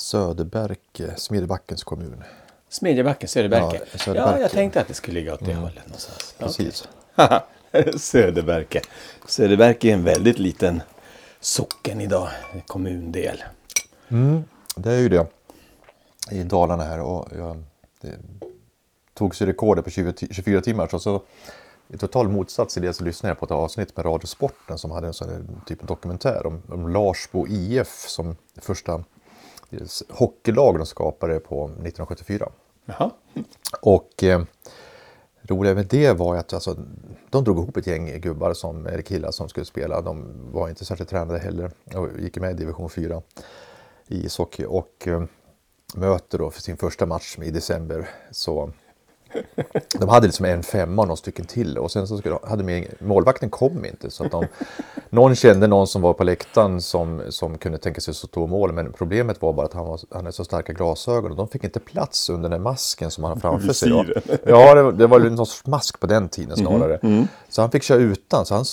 Söderberke, Smedjebackens kommun. Smedjebacken, Söderberke. Ja, Söderberke. Ja, jag tänkte att det skulle ligga åt det hållet någonstans. Precis. Okej. Söderberke. Söderberke är en väldigt liten socken idag, kommundel. Det är ju det. I Dalarna här. Och jag, det togs ju rekordet på 20, 24 timmar. Så, så i total motsats till det så lyssnade jag på ett avsnitt med Radiosporten som hade en sån här typ av dokumentär om, om Larsbo IF som första hockeylag de skapade på 1974. Jaha. Och eh, roliga med det var att alltså, de drog ihop ett gäng gubbar som, eller killar som skulle spela. De var inte särskilt tränade heller och gick med i division 4 i ishockey och eh, möter då för sin första match i december så de hade liksom en femma och några stycken till och sen så skulle, hade de, målvakten kom inte så att de, någon kände någon som var på läktaren som, som kunde tänka sig så stå mål men problemet var bara att han, var, han hade så starka glasögon och de fick inte plats under den masken som han har framför sig. Då. Ja, det, var- det var någon sorts mask på den tiden snarare. Så han fick köra utan så han,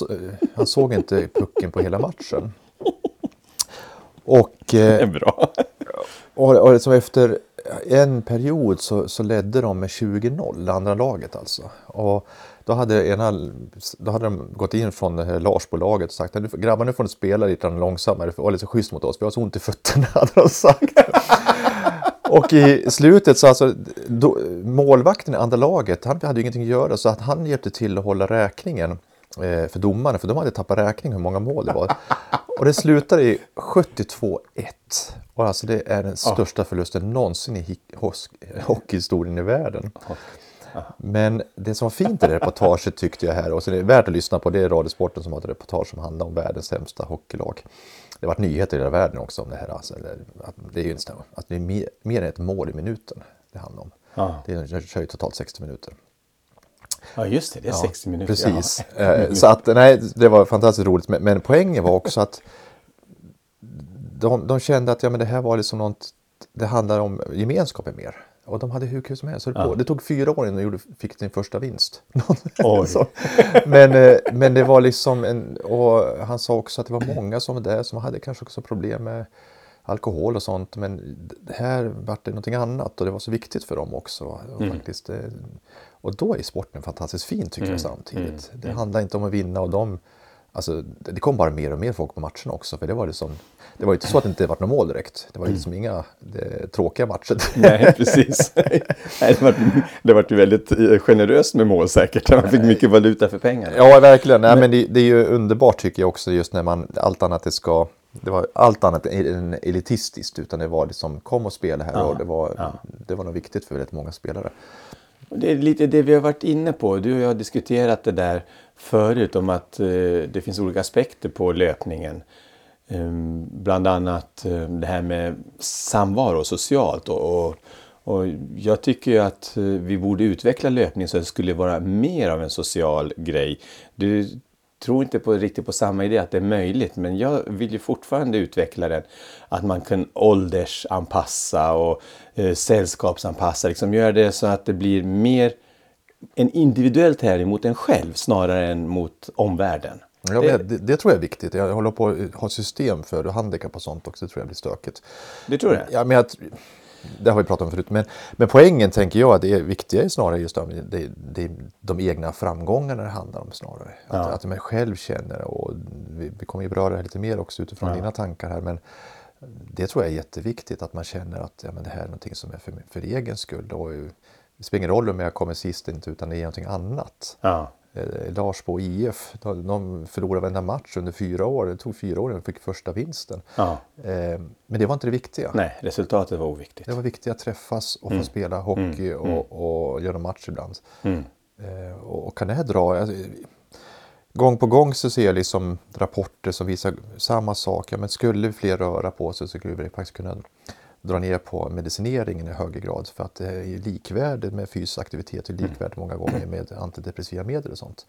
han såg inte pucken på hela matchen. Och, Det är eh, bra. och, och liksom efter en period så, så ledde de med 20-0, det andra laget alltså. Och då hade, ena, då hade de gått in från det här Larsbolaget och sagt att grabbar nu får ni spela lite långsammare och lite schysst mot oss, vi har så ont i fötterna hade de sagt. Och i slutet så alltså, då, målvakten i andra laget, han hade ju ingenting att göra så att han hjälpte till att hålla räkningen för domarna, för de hade tappat räkning hur många mål det var. Och det slutade i 72-1. Och alltså det är den största förlusten någonsin i hockeyhistorien i världen. Men det som var fint i det reportaget tyckte jag här, och så är värt att lyssna på, det är Radiosporten som har ett reportage som handlar om världens sämsta hockeylag. Det har varit nyheter i hela världen också om det här. Alltså, att det är ju en att det är mer, mer än ett mål i minuten det handlar om. Ja. Det kör ju totalt 60 minuter. Ja, just det. Det är 60 minuter. Precis. Eh, Så att, nej, det var fantastiskt roligt. Men, men poängen var också att de, de kände att ja, men det här var liksom något, det handlar om gemenskapen mer. Och de hade hur kul som helst. höll på. Det tog fyra år innan de fick sin första vinst. Så, men, eh, men det var liksom en, och han sa också att det var många som var där som hade kanske också problem med alkohol och sånt. Men det här vart det någonting annat och det var så viktigt för dem också. Och, faktiskt, eh, och då är sporten fantastiskt fin tycker jag samtidigt. Det handlar inte om att vinna och de Alltså, det kom bara mer och mer folk på matcherna också. För det var, liksom, det var ju inte så att det inte var några mål direkt. Det var ju liksom inga det, tråkiga matcher. Nej, precis. Nej, det, var, det var ju väldigt eh, generöst med mål säkert. Man fick mycket valuta för pengarna. Ja, verkligen. Nej, men det, det är ju underbart tycker jag också just när man allt annat det ska det var allt annat än elitistiskt utan det var liksom kom och spela här och det var, det var nog viktigt för väldigt många spelare. Det är lite det vi har varit inne på. Du och jag har diskuterat det där förut om att eh, det finns olika aspekter på löpningen. Ehm, bland annat eh, det här med samvaro socialt. Och, och, och jag tycker ju att eh, vi borde utveckla löpning så att det skulle vara mer av en social grej. Du tror inte på, riktigt på samma idé att det är möjligt men jag vill ju fortfarande utveckla den. Att man kan åldersanpassa och eh, sällskapsanpassa. Liksom göra det så att det blir mer en individuell tävling mot en själv snarare än mot omvärlden. Ja, det... Det, det tror jag är viktigt. Jag håller på att ha system för handikapp och sånt också. Det tror jag blir stökigt. Det tror jag. Ja, men jag, det har vi pratat om förut. Men, men poängen tänker jag att det är viktiga är snarare just de, det, det, de egna framgångarna det handlar om snarare. Att, att man själv känner och vi, vi kommer ju beröra det här lite mer också utifrån dina tankar här. Men det tror jag är jätteviktigt att man känner att ja, men det här är någonting som är för, för egen skull. Och, det spelar ingen roll om jag kommer sist inte utan det är någonting annat. Ja. Eh, Larsbo IF, de, de förlorade varenda match under fyra år. Det tog fyra år innan de fick första vinsten. Ja. Eh, men det var inte det viktiga. Nej, resultatet var oviktigt. Det var viktigt att träffas och få spela hockey och, och göra match ibland. Eh, och, och kan det här dra... Alltså, gång på gång så ser jag liksom rapporter som visar samma sak. Ja, men skulle fler röra på sig så skulle vi faktiskt kunna dra ner på medicineringen i högre grad. För att det är likvärdigt med fysisk aktivitet och likvärdigt många gånger med antidepressiva medel och sånt.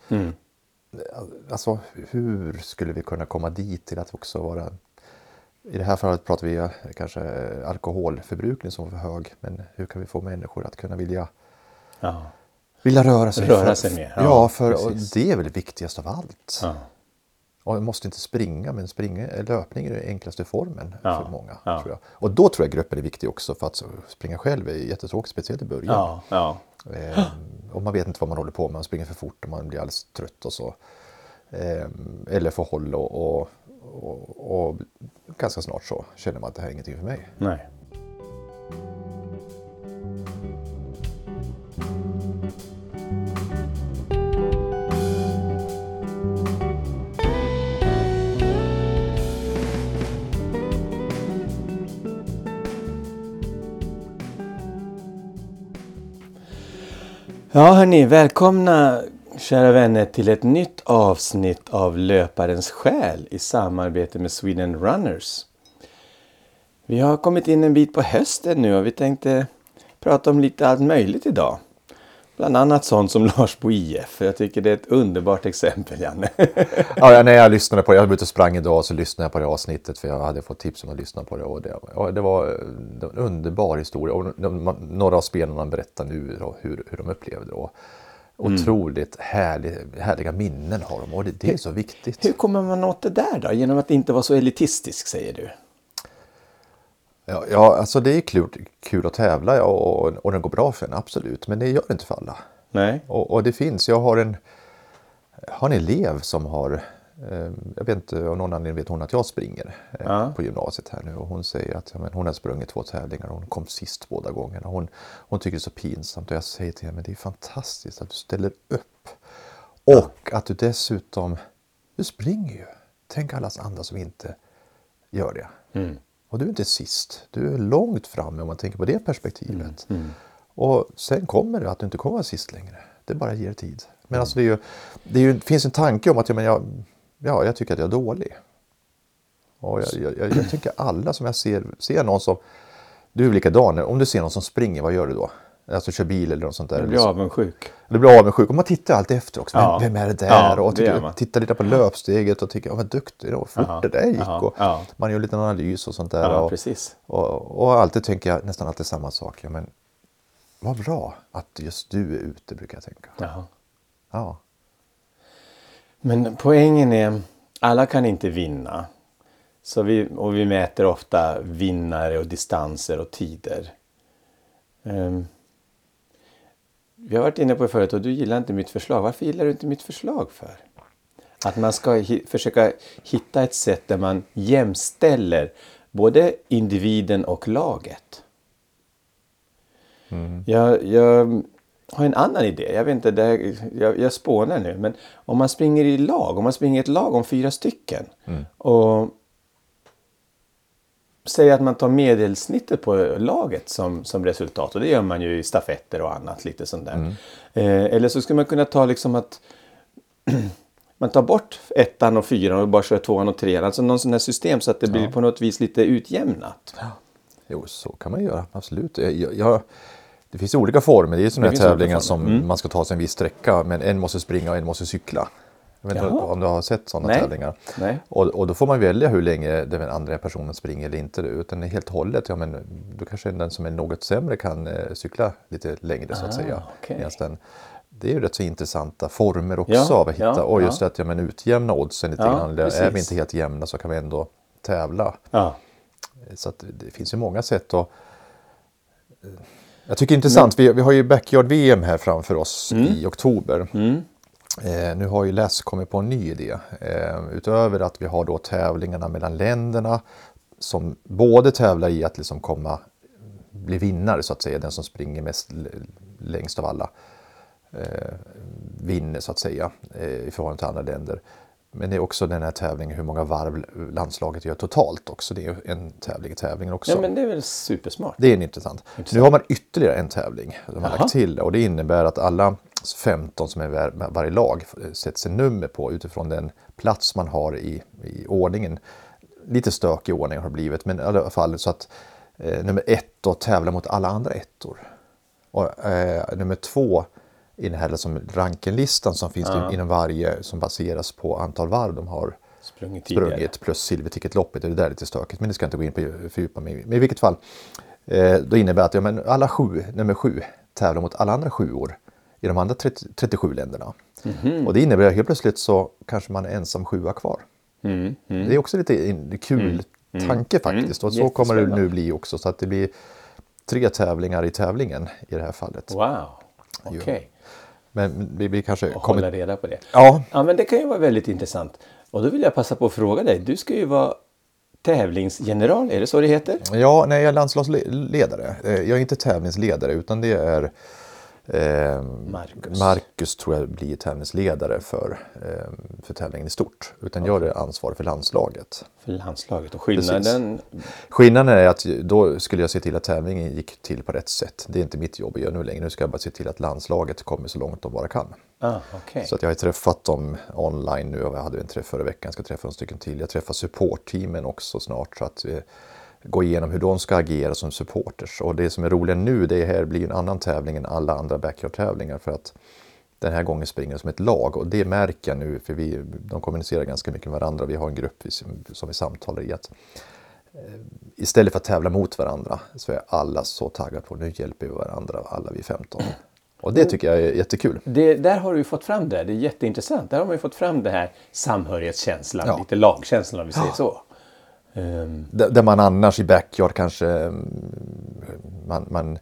Alltså hur skulle vi kunna komma dit till att också vara i det här fallet pratar vi kanske alkoholförbrukning som är för hög. Men hur kan vi få människor att kunna vilja, Ja. vilja röra sig? Röra för, sig mer, ja, Ja, för det är väl det viktigaste av allt. Ja. Och jag måste inte springa, men springa, löpning är den enklaste formen Ja, för många. ja. Tror jag. Och då tror jag gruppen är viktig också för att springa själv är jättetråkigt, speciellt i början. Ja, ja. Eh, och man vet inte vad man håller på med, man springer för fort och man blir alldeles trött och så. Eh, eller får håll och, och, och, och ganska snart så känner man att det här är ingenting för mig. Nej. Ja hörni, välkomna kära vänner till ett nytt avsnitt av Löparens själ i samarbete med Sweden Runners. Vi har kommit in en bit på hösten nu och vi tänkte prata om lite allt möjligt idag. Bland annat sånt som Larsbo IF. Jag tycker det är ett underbart exempel, Janne. Ja, när jag lyssnade på det, jag var ute och sprang idag så lyssnade jag på det avsnittet för jag hade fått tips om att lyssna på det. Och det, ja, det, var, en underbar historia och de, några av spelarna berättar nu då, hur, hur de upplevde det. Och otroligt härlig, härliga minnen har de och det, det är så viktigt. Hur kommer man åt det där då? Genom att inte vara så elitistisk, säger du? Ja, ja alltså det är kul, kul att tävla ja, och, och den går bra för en, absolut. Men det gör det inte för alla. Nej? Och, och det finns, jag har en, jag har en elev som har, eh, jag vet inte av någon anledning vet hon att jag springer eh, Ja. på gymnasiet här nu och hon säger att ja, men hon har sprungit två tävlingar och hon kom sist båda gångerna. Hon, hon tycker det är så pinsamt och jag säger till henne, men det är fantastiskt att du ställer upp. Och att du dessutom, du springer ju. Tänk alla andra som inte gör det. Mm. Och du är inte sist. Du är långt framme om man tänker på det perspektivet. Mm. Och sen kommer det att du inte kommer vara sist längre. Det bara ger tid. Men alltså det, är ju, det, är ju, finns en tanke om att men jag, ja, jag tycker att jag är dålig. Och jag, jag, jag, jag tycker alla som jag ser, ser någon som... Du är likadan, om du ser någon som springer, vad gör du då? Alltså kör bil eller något sånt där. Eller blir avundsjuk. Du blir avundsjuk och man tittar alltid efter också. Ja. Vem, vem är det där? Ja, och tittar, tittar lite på löpsteget och tycker, ja, vad duktig och fort det där gick. Och ja. Man gör en liten analys och sånt där. Ja, och, precis. och, och alltid tänker jag nästan alltid samma sak. Ja, men vad bra att just du är ute, brukar jag tänka. Jaha. Ja. Men poängen är, alla kan inte vinna. Så vi, och vi mäter ofta vinnare och distanser och tider. Ehm, vi har varit inne på det förut och du gillar inte mitt förslag. Varför gillar du inte mitt förslag för? Att man ska hi- försöka hitta ett sätt där man jämställer både individen och laget. Jag, jag har en annan idé. Jag vet inte, det jag, jag spånar nu. Men om man springer i lag, om man springer i ett lag om fyra stycken. Och säger att man tar medelsnittet på laget som, som resultat. Och det gör man ju i stafetter och annat. lite sånt där. Eh, eller så skulle man kunna ta liksom att man tar bort ettan och fyran och bara kör tvåan och trean. Alltså någon sån här system så att det blir på något vis lite utjämnat. Jo, så kan man göra, absolut. Jag, jag, jag, det finns olika former. Det är sådana här tävlingar former. Mm. som man ska ta sig en viss sträcka, men en måste springa och en måste cykla. Jag vet inte Jaha. om du har sett sådana Nej. tävlingar. Nej. Och, och då får man välja hur länge den andra personen springer eller inte. Utan helt och hållet, ja men då kanske den som är något sämre kan eh, cykla lite längre så att Ah, säga. Medans den, det är ju rätt så intressanta former också Ja, av att hitta. ja, och just ja. att ja, men utjämna oddsen lite Ja, grann. Eller Är vi precis. inte helt jämna så kan vi ändå tävla. Ja. Så att det finns ju många sätt att... Jag tycker det är intressant, vi, vi har ju Backyard-VM här framför oss Mm. i oktober. Eh, nu har ju LES kommit på en ny idé. Eh, utöver att vi har då tävlingarna mellan länderna som både tävlar i att liksom komma, bli vinnare så att säga, den som springer mest längst av alla eh, vinner så att säga eh, i förhållande till andra länder. Men det är också den här tävlingen hur många varv landslaget gör totalt också. Det är en tävling i tävlingen också. ja, men det är väl supersmart. Det är en intressant. Nu har man ytterligare en tävling de har lagt till och det innebär att alla 15 som är var, varje lag sätts en nummer på utifrån den plats man har i, i ordningen. Lite stökig ordning har det blivit men i alla fall så att eh, nummer ett då tävlar mot alla andra ettor. Och eh, nummer två i den här liksom rankenlistan som finns inom varje som baseras på antal varv de har Sprungit sprungit plus silverticketloppet. Det där är lite stökigt men det ska jag inte gå in på fördjupa mig. Men i vilket fall. Eh, då innebär att ja, men alla sju, nummer sju tävlar mot alla andra sjuor i de andra 30, 37 länderna. Och det innebär att helt plötsligt så kanske man är ensam sjua kvar. Mm. Mm. Det är också lite en kul tanke faktiskt. Och så kommer det nu bli också. Så att det blir tre tävlingar i tävlingen i det här fallet. Wow, okej. Men vi, vi kanske Och kommer... hålla reda på det. Ja, Ja, men det kan ju vara väldigt intressant. Och då vill jag passa på att fråga dig. Du ska ju vara tävlingsgeneral, är det så det heter? Ja, nej, jag är landslagsledare. Eh, Jag är inte tävlingsledare utan det är eh, Marcus. Marcus tror jag blir tävlingsledare för, eh, för tävlingen i stort. Utan jag är ansvarig för landslaget. För landslaget. Och skillnaden... Skillnaden är att då skulle jag se till att tävlingen gick till på rätt sätt. Det är inte mitt jobb att göra nu längre. Nu ska jag bara se till att landslaget kommer så långt de bara kan. Ah, okej. Så att jag har träffat dem online nu och jag hade en träff förra veckan. Jag ska träffa en stycken till. Jag träffar supportteamen också snart så att vi går igenom hur de ska agera som supporters. Och det som är roligt nu det här blir en annan tävling än alla andra backyard-tävlingar för att den här gången springer de som ett lag och det märker jag nu för vi, de kommunicerar ganska mycket med varandra. Vi har en grupp som vi samtalar i att eh, istället för att tävla mot varandra så är alla så taggade på nu hjälper vi varandra alla vi 15. Och det tycker jag är jättekul. Det, där har du ju fått fram det. Det är jätteintressant. Där har man ju fått fram det här samhörighetskänslan, Ja. lite lagkänslan om vi säger så. Ehm, Där man annars i backyard kanske mm, man, man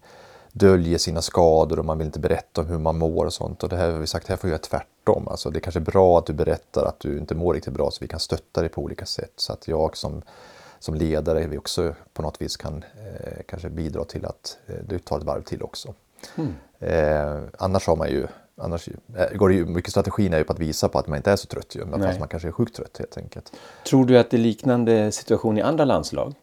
döljer sina skador och man vill inte berätta om hur man mår och sånt. Och det här har vi sagt, här får jag göra tvärtom. Alltså det är kanske är bra att du berättar att du inte mår riktigt bra så vi kan stötta dig på olika sätt. Så att jag som, som ledare vi också på något vis kan eh, kanske bidra till att eh, du tar ett varv till också. Eh, annars har man ju Annars eh, går det ju, mycket strategin är ju på att visa på att man inte är så trött ju, men fast man kanske är sjukt trött helt enkelt. tror du att det är liknande situation i andra landslag?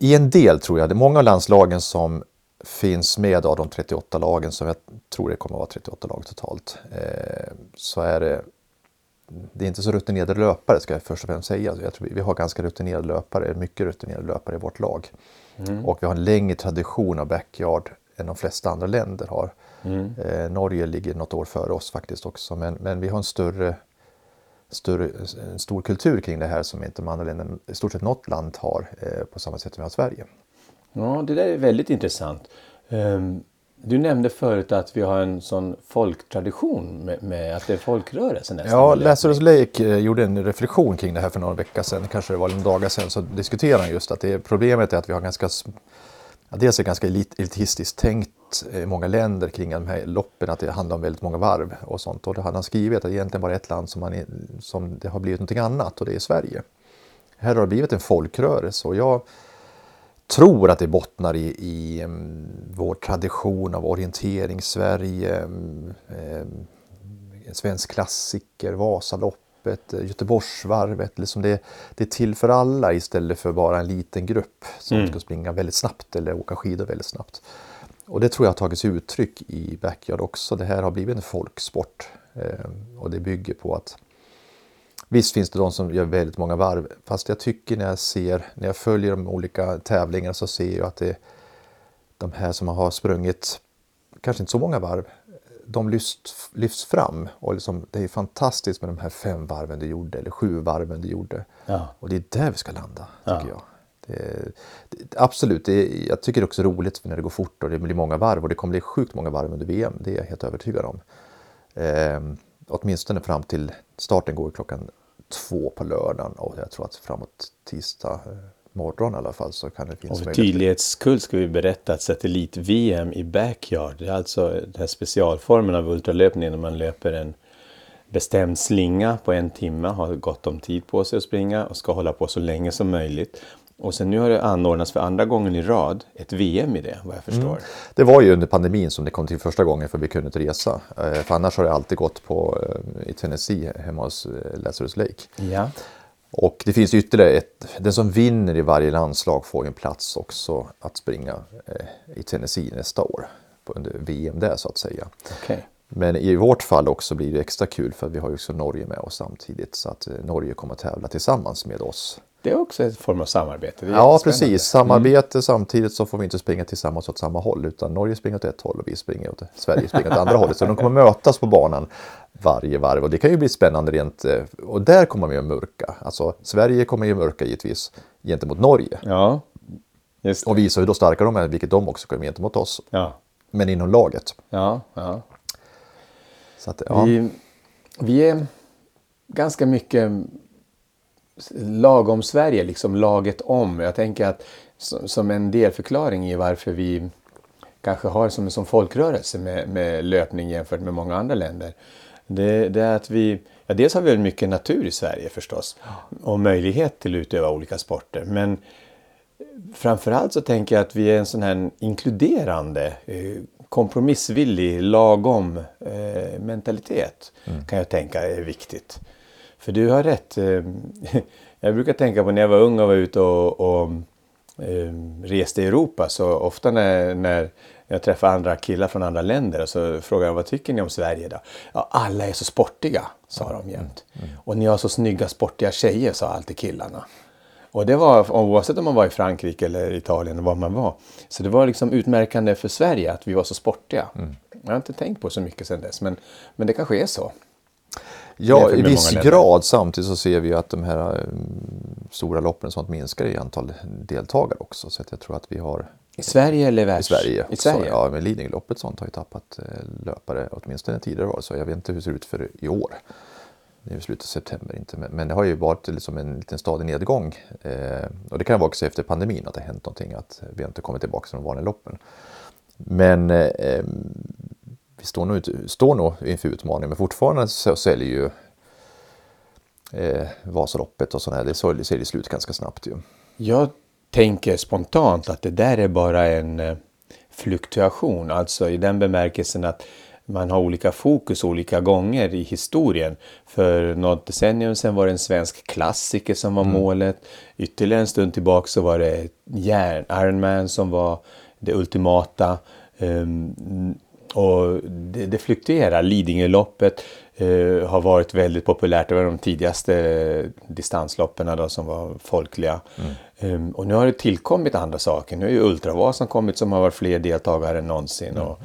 I en del tror jag, det är många av landslagen som finns med av de 38 lagen, som jag tror det kommer att vara 38 lag totalt, eh, så är det det är inte så rutinerade löpare ska jag först och främst säga. Jag tror vi- vi har ganska rutinerade löpare, mycket rutinerade löpare i vårt lag. Och vi har en längre tradition av backyard än de flesta andra länder har. Eh, Norge ligger något år före oss faktiskt också, men, men vi har en större, större, en stor kultur kring det här som inte de andra länderna, i stort sett något land har eh, på samma sätt som vi har Sverige. Ja, det där är väldigt intressant. Ehm, Du nämnde förut att vi har en sån folktradition med, med att det är folkrörelse nästan. Ja, Lazarus. Lake eh, gjorde en reflektion kring det här för några veckor sedan, kanske det var några dagar sedan, så diskuterade han just att det, problemet är att vi har ganska, ja, dels är det ganska elit, elitistiskt tänkt i många länder kring de här loppen, att det handlar om väldigt många varv och sånt. Och det hade han skrivit att det egentligen bara ett land som, man är, som det har blivit någonting annat och det är Sverige. Här har det blivit en folkrörelse och jag tror att det bottnar i, i mm, vår tradition av orientering, Sverige, mm, eh, em, svensk klassiker, Vasalopp. Vasaloppet, eh, Göteborgsvarvet. Liksom det, det är till för alla istället för bara en liten grupp som ska springa väldigt snabbt eller åka skidor väldigt snabbt. Och det tror jag har tagit sig uttryck i backyard också. Det här har blivit en folksport eh, och det bygger på att Visst finns det de som gör väldigt många varv, fast jag tycker när jag ser, när jag följer de olika tävlingarna så ser jag att det de här som har sprungit, kanske inte så många varv, de lyfts, lyfts fram. Och liksom, det är fantastiskt med de här fem varven du gjorde, eller sju varven du gjorde. Ja. Och det är där vi ska landa, tycker Ja. jag. Det, det, absolut, det, jag tycker det är också roligt när det går fort och det blir många varv. Och det kommer bli sjukt många varv under VM, det är jag helt övertygad om. Ehm, åtminstone fram till starten går klockan två på lördagen och jag tror att framåt tisdag eh, morgon i alla fall så kan det finnas Och för tydlighets skull ska vi berätta att satellit-VM i backyard, det är alltså den här specialformen av ultralöpning när man löper en bestämd slinga på en timme, har gott om tid på sig att springa och ska hålla på så länge som möjligt. Och sen nu har det anordnats för andra gången i rad ett VM i det, vad jag förstår. Det var ju under pandemin som det kom till första gången för vi kunde inte resa. Eh, För annars har det alltid gått på, eh, i Tennessee hemma hos eh, Lazarus Lake. Ja. Och det finns ytterligare ett, den som vinner i varje landslag får ju en plats också att springa eh, i Tennessee nästa år. Under VM där så att säga. Okay. Men i vårt fall också blir det extra kul för vi har ju också Norge med oss samtidigt. Så att eh, Norge kommer att tävla tillsammans med oss. Det är också en form av samarbete. Ja, precis. Samarbete samtidigt så får vi inte springa tillsammans åt samma håll. Utan Norge springer åt ett håll och vi springer åt Sverige springer åt andra hållet. Så de kommer mötas på banan varje varv. Och det kan ju bli spännande rent... eh, Och där kommer man ju att mörka. Alltså Sverige kommer ju mörka givetvis gentemot Norge. Ja, just det. Och visa hur då starka de är, vilket de också kommer gentemot oss. Ja. men inom laget. Ja, ja. Så att, ja. Vi, vi är ganska mycket lagom Sverige, liksom laget om. Jag tänker att som, en delförklaring i varför vi kanske har som en sån folkrörelse med, med löpning jämfört med många andra länder. Det, det är att vi, ja, dels har vi mycket natur i Sverige förstås och möjlighet till att utöva olika sporter. Men framförallt så tänker jag att vi är en sån här inkluderande, eh, kompromissvillig, lagom eh, mentalitet. Kan jag tänka är viktigt. För du har rätt. eh, Jag brukar tänka på när jag var ung och var ute och, och eh, reste i Europa så ofta när, när jag träffar andra killar från andra länder så frågar jag vad tycker ni om Sverige då? Ja, alla är så sportiga, sa de jämt. Och ni har så snygga sportiga tjejer, sa alltid killarna. Och det var oavsett om man var i Frankrike eller Italien var man var. Så det var liksom utmärkande för Sverige att vi var så sportiga. Jag har inte tänkt på så mycket sedan dess, men, men det kanske är så. Ja, i viss grad. Samtidigt så ser vi att de här eh, stora loppen och sånt minskar i antal deltagare också. Så jag tror att vi har I Sverige eller i världs... Sverige. I Sverige? Så, ja, men Lidingöloppet sånt har ju tappat eh, löpare, åtminstone tidigare var det så. Jag vet inte hur det ser ut för i år. Nu är slutet av september inte, men, men det har ju varit liksom en liten stadig nedgång. Eh, och det kan vara också efter pandemin att det har hänt någonting, att vi inte kommit tillbaka till de vanliga loppen. Men eh, vi står nog, står nog inför utmaningen, men fortfarande så säljer ju eh, Vasaloppet och sådana här, det säljer säljer slut ganska snabbt ju. Jag tänker spontant att det där är bara en eh, fluktuation, alltså i den bemärkelsen att man har olika fokus olika gånger i historien. För något decennium sedan var det en svensk klassiker som var målet. Ytterligare en stund tillbaka så var det järn, Ironman som var det ultimata. Ehm, och det, det fluktuerar. Lidingöloppet eh, har varit väldigt populärt. Det var de tidigaste distansloppen då, som var folkliga. Ehm, och nu har det tillkommit andra saker. Nu är ju Ultravasan kommit som har varit fler deltagare än någonsin. Och,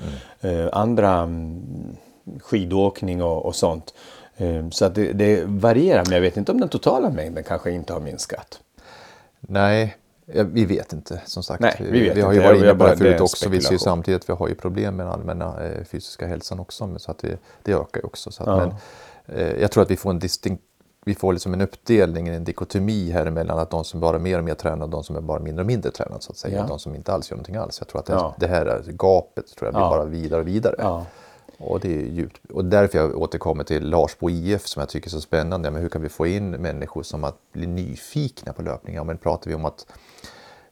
eh, andra mm, skidåkning och, och sånt. Ehm, så att det, det varierar, men jag vet inte om den totala mängden kanske inte har minskat. Nej, vi vet inte som sagt. Nej, vi vi har inte. ju varit inne på det förut också. Vi ser ju samtidigt att vi har ju problem med den allmänna eh, fysiska hälsan också. Men så att det, det ökar ju också. Så att, Ja. men, eh, jag tror att vi får en distinkt vi får liksom en uppdelning, en dikotomi här emellan att de som bara är mer och mer tränade och de som är bara mindre och mindre tränade så att säga. Ja. De som inte alls gör någonting alls. Jag tror att det, Ja. det här gapet tror jag blir Ja. bara vidare och vidare. Och det är djupt. Och därför jag återkommer till Larsbo IF som jag tycker är så spännande. Men hur kan vi få in människor som att bli nyfikna på löpning? Ja, men pratar vi om att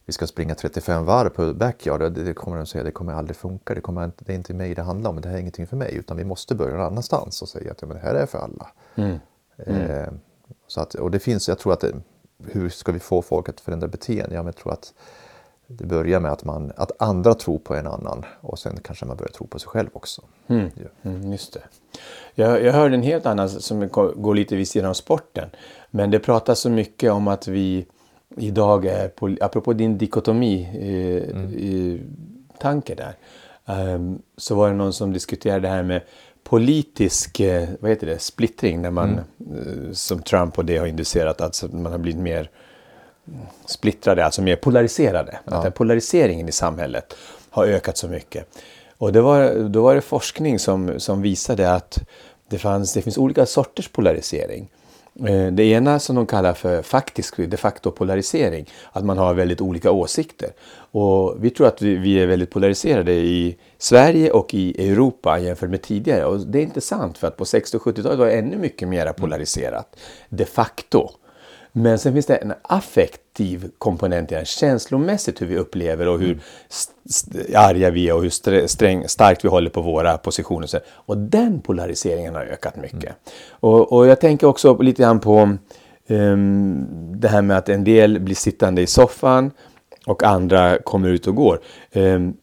vi ska springa 35 varv på backyard, det, det kommer de säga, det kommer aldrig funka. Det, kommer det är inte mig det handlar om, det här är ingenting för mig. Utan vi måste börja någon annanstans och säga att ja, men det här är för alla. Eh, så att, och det finns, jag tror att det, hur ska vi få folk att förändra beteende? Ja, men jag tror att det börjar med att, man, att andra tror på en annan och sen kanske man börjar tro på sig själv också. Ja. Mm, just det. Jag, jag hörde en helt annan som går lite vid sidan av sporten. Men det pratas så mycket om att vi idag är, på, apropå din dikotomi eh, i tanke där, ehm, så var det någon som diskuterade det här med politisk eh, vad heter det, splittring när man, eh, som Trump och det har inducerat, alltså man har blivit mer splittrade, alltså mer polariserade. Att den polariseringen i samhället har ökat så mycket. Och det var, då var det forskning som, som visade att det, fanns, det finns olika sorters polarisering. Eh, det ena som de kallar för faktisk de facto polarisering, att man har väldigt olika åsikter. Och vi tror att vi, vi är väldigt polariserade i Sverige och i Europa jämfört med tidigare. Och det är inte sant för att på 60 och 70-talet var det ännu mycket mer polariserat de facto. Men sen finns det en affektiv komponent här, känslomässigt hur vi upplever och hur st- arga vi är och hur sträng, starkt vi håller på våra positioner. Och den polariseringen har ökat mycket. Och, och jag tänker också lite grann på ehm, det här med att en del blir sittande i soffan och andra kommer ut och går. Ehm,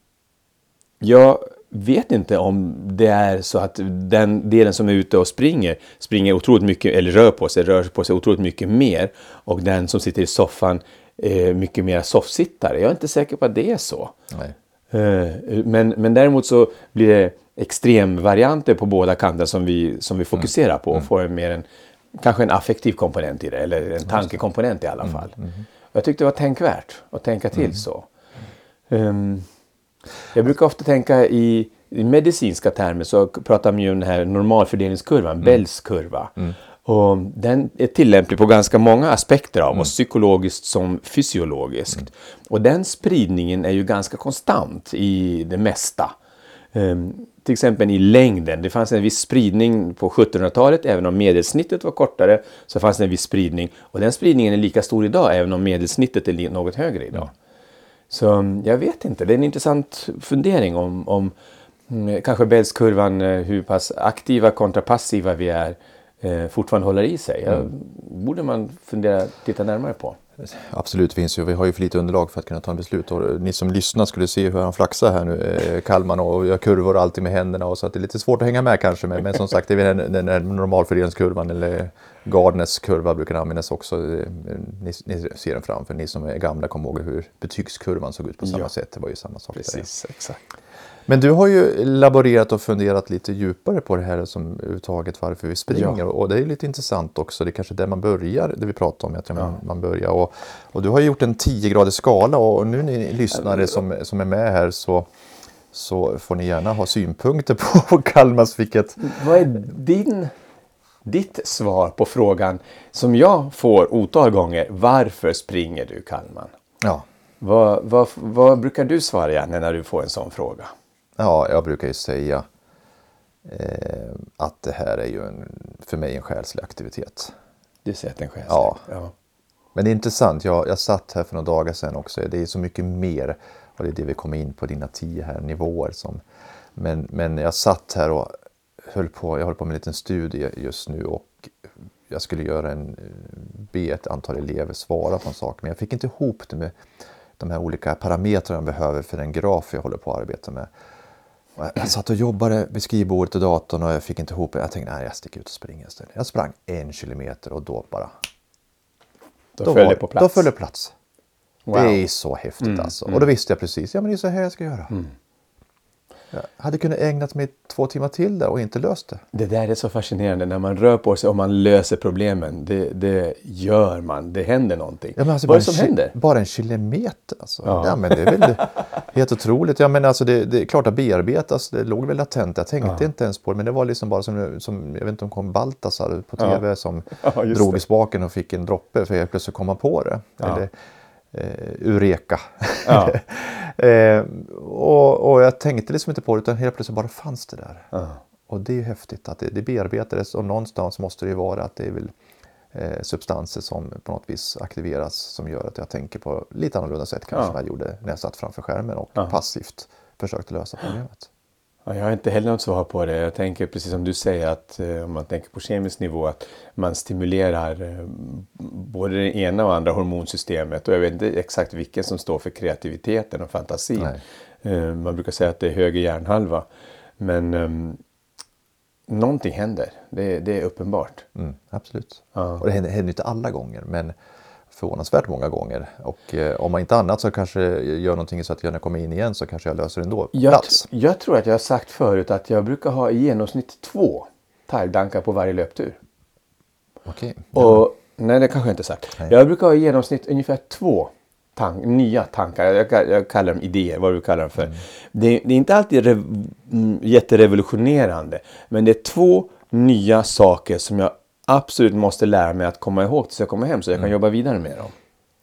jag vet inte om det är så att den delen som är ute och springer, springer otroligt mycket, eller rör på sig, rör på sig otroligt mycket mer. Och den som sitter i soffan är mycket mer soffsittare. Jag är inte säker på att det är så. Eh, Men, men däremot så blir det extremvarianter på båda kanter som vi, som vi fokuserar på och får en mer en, kanske en affektiv komponent i det, eller en tankekomponent i alla fall. Jag tyckte det var tänkvärt att tänka till så. Ehm, Jag brukar ofta tänka i, i medicinska termer så pratar man ju om den här normalfördelningskurvan, Mm. Bells kurva. Och den är tillämplig på ganska många aspekter av Mm. oss, psykologiskt som fysiologiskt. Och den spridningen är ju ganska konstant i det mesta. Ehm, till exempel i längden. Det fanns en viss spridning på 1700-talet, även om medelsnittet var kortare, så fanns det en viss spridning. Och den spridningen är lika stor idag, även om medelsnittet är något högre idag. Så mm, jag vet inte, det är en intressant fundering om, om mm, kanske Bellskurvan, eh, hur pass aktiva kontra passiva vi är, eh, fortfarande håller i sig. Ja, borde man fundera, titta närmare på. Absolut finns ju, vi har ju för lite underlag för att kunna ta en beslut. Och ni som lyssnar skulle se hur han flaxar här nu, eh, Kalman och gör kurvor alltid med händerna och så att det är lite svårt att hänga med kanske. Men, men som sagt, det är den, den här normalfördelningskurvan eller Gardners kurva brukar användas också. Eh, Ni, ni ser den framför, ni som är gamla kommer ihåg hur betygskurvan såg ut på samma Ja. sätt. Det var ju samma sak där. exakt. Men du har ju laborerat och funderat lite djupare på det här som överhuvudtaget varför vi springer. Ja. Och det är lite intressant också. Det är kanske där man börjar, det vi pratar om. Att man, man börjar. Och, och du har gjort en 10-gradig skala och nu ni lyssnare som, som är med här så, så får ni gärna ha synpunkter på Kalmars vilket... Vad är din, ditt svar på frågan som jag får otal gånger, varför springer du Kalman? Ja, Vad, vad, vad brukar du svara gärna när du får en sån fråga? Ja, jag brukar ju säga eh, att det här är ju en, för mig en själslig aktivitet. Du säger att den själv Ja. ja. Men det är intressant, jag, jag satt här för några dagar sedan också. Det är så mycket mer och det är det vi kommer in på, dina tio här nivåer. Som, men, men jag satt här och höll på, jag håller på med en liten studie just nu och jag skulle göra en, be ett antal elever svara på en sak men jag fick inte ihop det med de här olika parametrarna jag behöver för den graf jag håller på att arbeta med. Jag- Jag satt och jobbade vid skrivbordet och datorn och jag fick inte ihop det. Jag tänkte nej, jag sticker ut och springer istället. Jag sprang en kilometer och då bara Då, då föll det på plats. Då föll det plats. Wow. Mm, Det är så häftigt alltså. Och då visste jag precis, ja men det är så här jag ska göra. Jag hade kunnat ägnat mig två timmar till där och inte löst det. Det där är så fascinerande när man rör på sig och man löser problemen. Det, det gör man, det händer någonting. Ja, alltså Vad är det som händer? Bara en kilometer alltså. Ja. Ja. men det är väl helt otroligt. Ja, men alltså det, det är klart att bearbetas, det låg väl latent. Jag tänkte inte ens på det, men det var liksom bara som, som jag vet inte om kom Baltasar på tv som Ja, drog det. i spaken och fick en droppe för jag plötsligt kom man på det. Eller, eh, Eureka. Ja. eh, och, och jag tänkte liksom inte på det utan helt plötsligt bara fanns det där. Ja. Och det är ju häftigt att det, det bearbetades och någonstans måste det ju vara att det är väl eh, substanser som på något vis aktiveras som gör att jag tänker på lite annorlunda sätt kanske Ja. än jag gjorde när jag satt framför skärmen och Ja. passivt försökte lösa problemet. Ja, jag har inte heller något svar på det. Jag tänker precis som du säger att eh, om man tänker på kemisk nivå att man stimulerar eh, både det ena och andra hormonsystemet och jag vet inte exakt vilken som står för kreativiteten och fantasin. Nej. Eh, man brukar säga att det är höger hjärnhalva. Men um, någonting händer, det, det är uppenbart. Mm, absolut. Ja. Och det händer, händer inte alla gånger men förvånansvärt många gånger. Och eh, om man inte annat så kanske jag gör någonting så att jag när jag kommer in igen så kanske jag löser det ändå. Jag, Plats. jag tror att jag har sagt förut att jag brukar ha i genomsnitt två talldankar på varje löptur. Okej. Och, nej, det kanske jag inte sagt. Nej. Jag brukar ha i genomsnitt ungefär två tank, nya tankar. Jag, jag kallar dem idéer, vad du kallar dem för. Det, det är inte alltid rev, mm, jätterevolutionerande. Men det är två nya saker som jag absolut måste lära mig att komma ihåg tills jag kommer hem så jag kan jobba vidare med dem.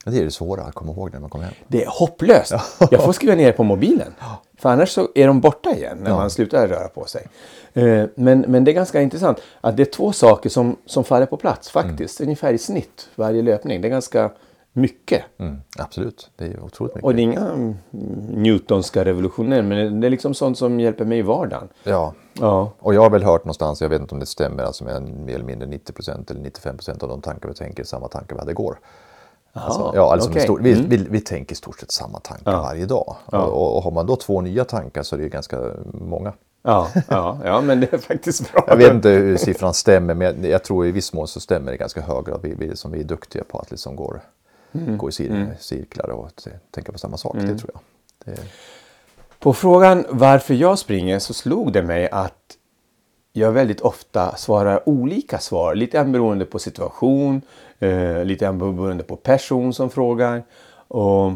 Det är det svåra att komma ihåg när man kommer hem. Det är hopplöst. Jag får skriva ner det på mobilen. För annars så är de borta igen när Ja. man slutar röra på sig. Eh, Men, men det är ganska intressant att det är två saker som, som faller på plats faktiskt. Ungefär i snitt varje löpning. Det är ganska mycket. Mm, absolut, det är otroligt mycket. Och det är inga mm, Newtonska revolutioner men det är liksom sånt som hjälper mig i vardagen. Ja, Ja, och jag har väl hört någonstans, jag vet inte om det stämmer, alltså med mer eller mindre 90% eller 95% av de tankar vi tänker samma tankar vi hade igår. Alltså, ja, alltså stort, vi, Mm. vi, vi tänker i stort sett samma tankar Ja. varje dag. Ja. Och, och har man då två nya tankar så är det ju ganska många. ja, ja, ja men det är faktiskt bra. Jag vet inte hur siffran stämmer, men jag, jag tror i viss mån så stämmer det ganska hög grad. Vi, vi, som vi är duktiga på att liksom går, Mm. gå i cir, cirklar och tänka på samma sak. Det tror jag. Det, På frågan varför jag springer så slog det mig att jag väldigt ofta svarar olika svar. Lite beroende på situation, eh, lite beroende på person som frågar. Och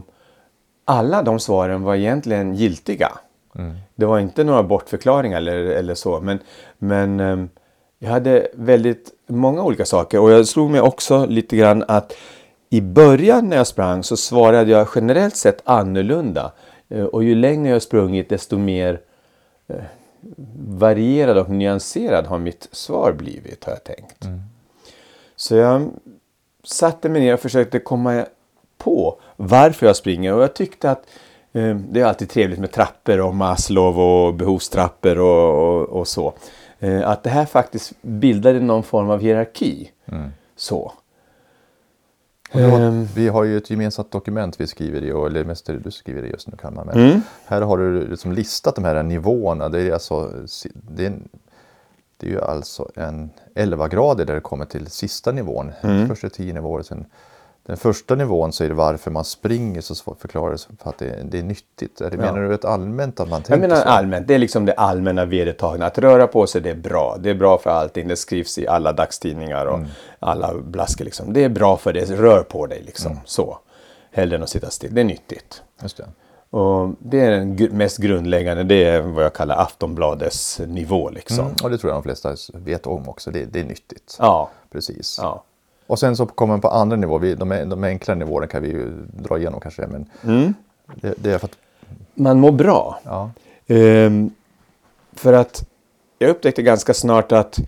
alla de svaren var egentligen giltiga. Det var inte några bortförklaringar eller, eller så. Men, men ehm, jag hade väldigt många olika saker och jag slog mig också lite grann att i början när jag sprang så svarade jag generellt sett annorlunda. Eh, Och ju längre jag sprungit desto mer eh, varierad och nyanserad har mitt svar blivit har jag tänkt. Så jag satte mig ner och försökte komma på varför jag springer och jag tyckte att eh, det är alltid trevligt med trappor och Maslow och behovstrappor och, och, och så. Eh, att det här faktiskt bildade någon form av hierarki. Så. Då, Ehm. vi har ju ett gemensamt dokument vi skriver i, och- eller mest du skriver i just nu Kalmar. Men Mm. här har du liksom listat de här nivåerna. Det är, alltså, det är, det är ju alltså en 11 grader där det kommer till sista nivån. Mm. Först är det 10 nivåer. Sen, den första nivån så är det varför man springer så förklaras för att det, det är nyttigt. Det, Menar du ett allmänt att man tänker Jag menar så? allmänt, det är liksom det allmänna vedertagna. Att röra på sig, det är bra. Det är bra för allting. Det skrivs i alla dagstidningar och alla blaskor. Liksom. Det är bra för dig, rör på dig liksom. Så. Hellre än att sitta still. Det är nyttigt. Just det. Och det är den mest grundläggande, det är vad jag kallar Aftonbladets nivå liksom. Mm, och det tror jag de flesta vet om också. Det, det är nyttigt. Ja, Precis. ja. Och sen så kommer man på andra nivåer. Vi, de, de enklare nivåerna kan vi ju dra igenom kanske. Men Mm. det, det är för att Man mår bra. ja, Ehm, för att jag upptäckte ganska snart att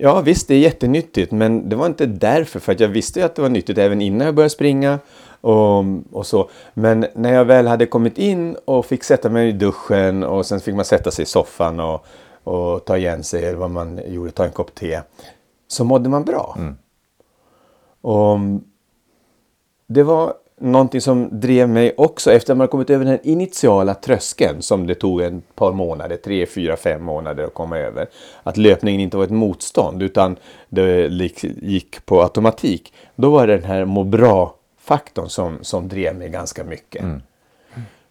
ja visst det är jättenyttigt men det var inte därför för att jag visste ju att det var nyttigt även innan jag började springa och, och så. Men när jag väl hade kommit in och fick sätta mig i duschen och sen fick man sätta sig i soffan och, och ta igen sig eller vad man gjorde, ta en kopp te. Så mådde man bra. Och det var någonting som drev mig också efter att man kommit över den initiala tröskeln som det tog en par månader, tre, fyra, fem månader att komma över. Att löpningen inte var ett motstånd utan det gick på automatik. Då var det den här må bra-faktorn som, som drev mig ganska mycket.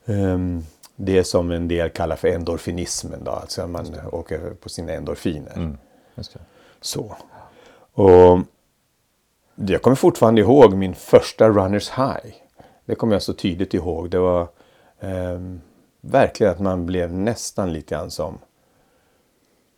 Ehm, det som en del kallar för endorfinismen då, alltså man åker på sina endorfiner. det. Så. Och jag kommer fortfarande ihåg min första runners high. Det kommer jag så tydligt ihåg. Det var ehm, verkligen att man blev nästan lite grann som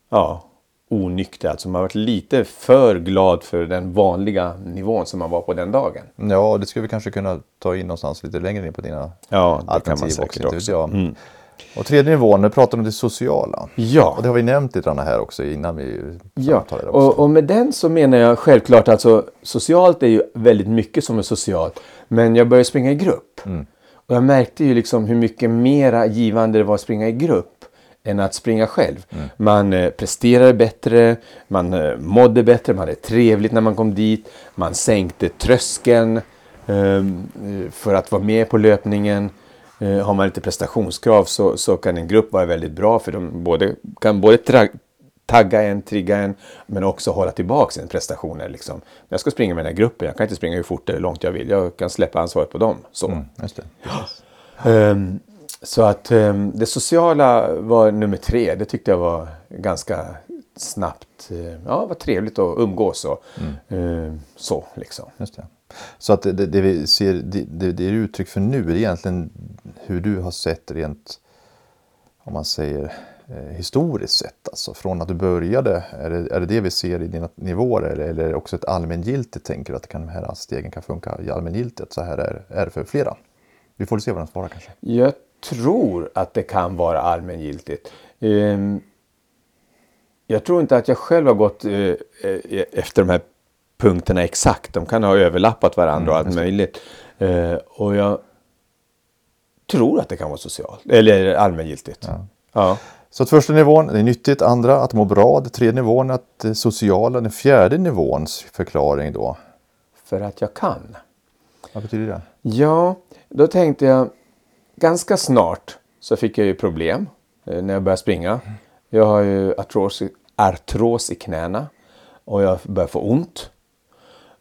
ja, onykter. Alltså man var lite för glad för den vanliga nivån som man var på den dagen. Ja, det skulle vi kanske kunna ta in någonstans lite längre in på dina Ja, det kan man alternativ säkert också. också. Mm. Och tredje nivån, nu pratar du om det sociala. Ja. Och det har vi nämnt lite grann här också innan vi Ja, och, och med den så menar jag självklart alltså socialt är ju väldigt mycket som är socialt. Men jag började springa i grupp. Och jag märkte ju liksom hur mycket mera givande det var att springa i grupp än att springa själv. Man eh, presterade bättre, man eh, mådde bättre, man hade trevligt när man kom dit. Man sänkte tröskeln ehm, eh, för att vara med på löpningen. Eh, har man lite prestationskrav så, så kan en grupp vara väldigt bra för de både, kan både tagga en, trigga en, men också hålla tillbaka en prestationer. Liksom. Jag ska springa med den här gruppen, jag kan inte springa hur fort eller långt jag vill. Jag kan släppa ansvaret på dem. Så, Mm. Ehm, så att ehm, det sociala var nummer tre. Det tyckte jag var ganska snabbt. eh, ja, var trevligt att umgås och ehm, så liksom. Just det. Så att det, det, vi ser, det, det, det är uttryck för nu är egentligen hur du har sett rent, om man säger eh, historiskt sett. Alltså från att du började, är det, är det det vi ser i dina nivåer eller, eller är det också ett allmängiltigt tänker du att kan, de här stegen kan funka i allmängiltigt? Så här är, är det för flera. Vi får se vad de svarar kanske. Jag tror att det kan vara allmängiltigt. Um... jag tror inte att jag själv har gått eh, eh efter de här punkterna exakt. De kan ha överlappat varandra och allt möjligt. Eh, och jag tror att det kan vara socialt, eller allmängiltigt. Ja. Så att första nivån, det är nyttigt. Andra, att må bra. Den tredje nivån, att det sociala. Den fjärde nivåns förklaring då. För att jag kan. Vad betyder det? Ja, då tänkte jag ganska snart så fick jag ju problem eh, när jag började springa. Jag har ju artros, artros i knäna och jag börjar få ont.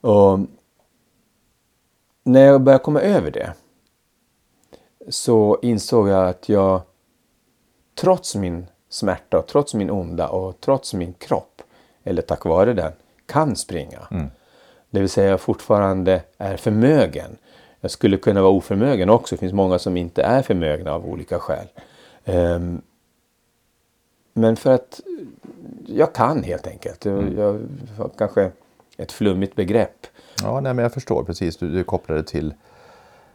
Och när jag började komma över det så insåg jag att jag trots min smärta och trots min onda och trots min kropp, eller tack vare den, kan springa. Det vill säga jag fortfarande är förmögen Jag skulle kunna vara oförmögen också. Det finns många som inte är förmögna av olika skäl. Um, men för att jag kan helt enkelt. Mm. Jag har kanske ett flummigt begrepp. Ja, nej, men jag förstår precis. Du, du kopplar det till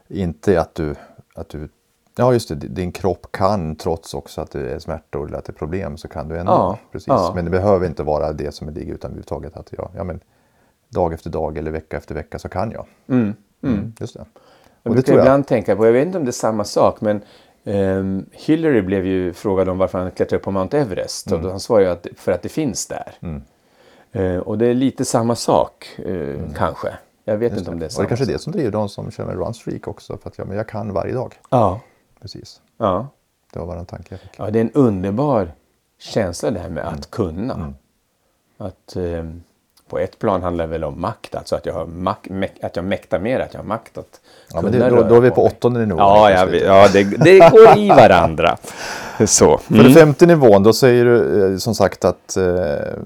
inte att du, att du Ja just det, din kropp kan trots också att det är smärtor eller att det är problem så kan du ändå. Ja, precis. Ja. Men det behöver inte vara det som är ligger utan överhuvudtaget att jag, ja men dag efter dag eller vecka efter vecka så kan jag. Mm, mm. Mm, just det. Och det brukar jag ibland tänka på, jag vet inte om det är samma sak men um, Hillary blev ju frågad om varför han klättrade upp på Mount Everest och mm. han svarade att för att det finns där. Uh, och det är lite samma sak uh, kanske. Jag vet Just inte om det är samma Och det kanske är det som driver de som kör med runstreak också för att ja, men jag kan varje dag. Ja. Precis. Ja. Det var bara en tanke jag fick. Ja, det är en underbar känsla det här med att kunna. Mm. Att eh, på ett plan handlar det väl om makt, alltså att jag, har mak att jag mäktar mer, att jag har makt att ja, men det, då, då är vi på åttonde nivån. Ja, ja, vi, ja det, det går i varandra. Så. Mm. För den mm. femte nivån, då säger du eh, som sagt att eh,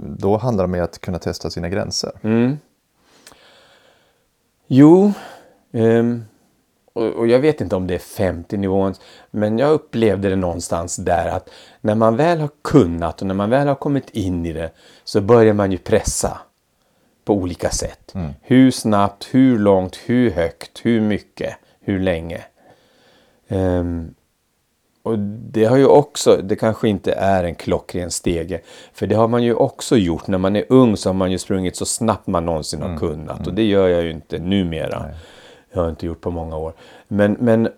då handlar det om att kunna testa sina gränser. Mm. Jo, um, och, jag vet inte om det är 50 nivån, men jag upplevde det någonstans där att när man väl har kunnat och när man väl har kommit in i det så börjar man ju pressa på olika sätt. Mm. Hur snabbt, hur långt, hur högt, hur mycket, hur länge. Um, och det har ju också, det kanske inte är en klockren stege, för det har man ju också gjort. När man är ung så har man ju sprungit så snabbt man någonsin har mm. kunnat mm. och det gör jag ju inte numera. Nej. Jag har inte gjort på många år. Men, men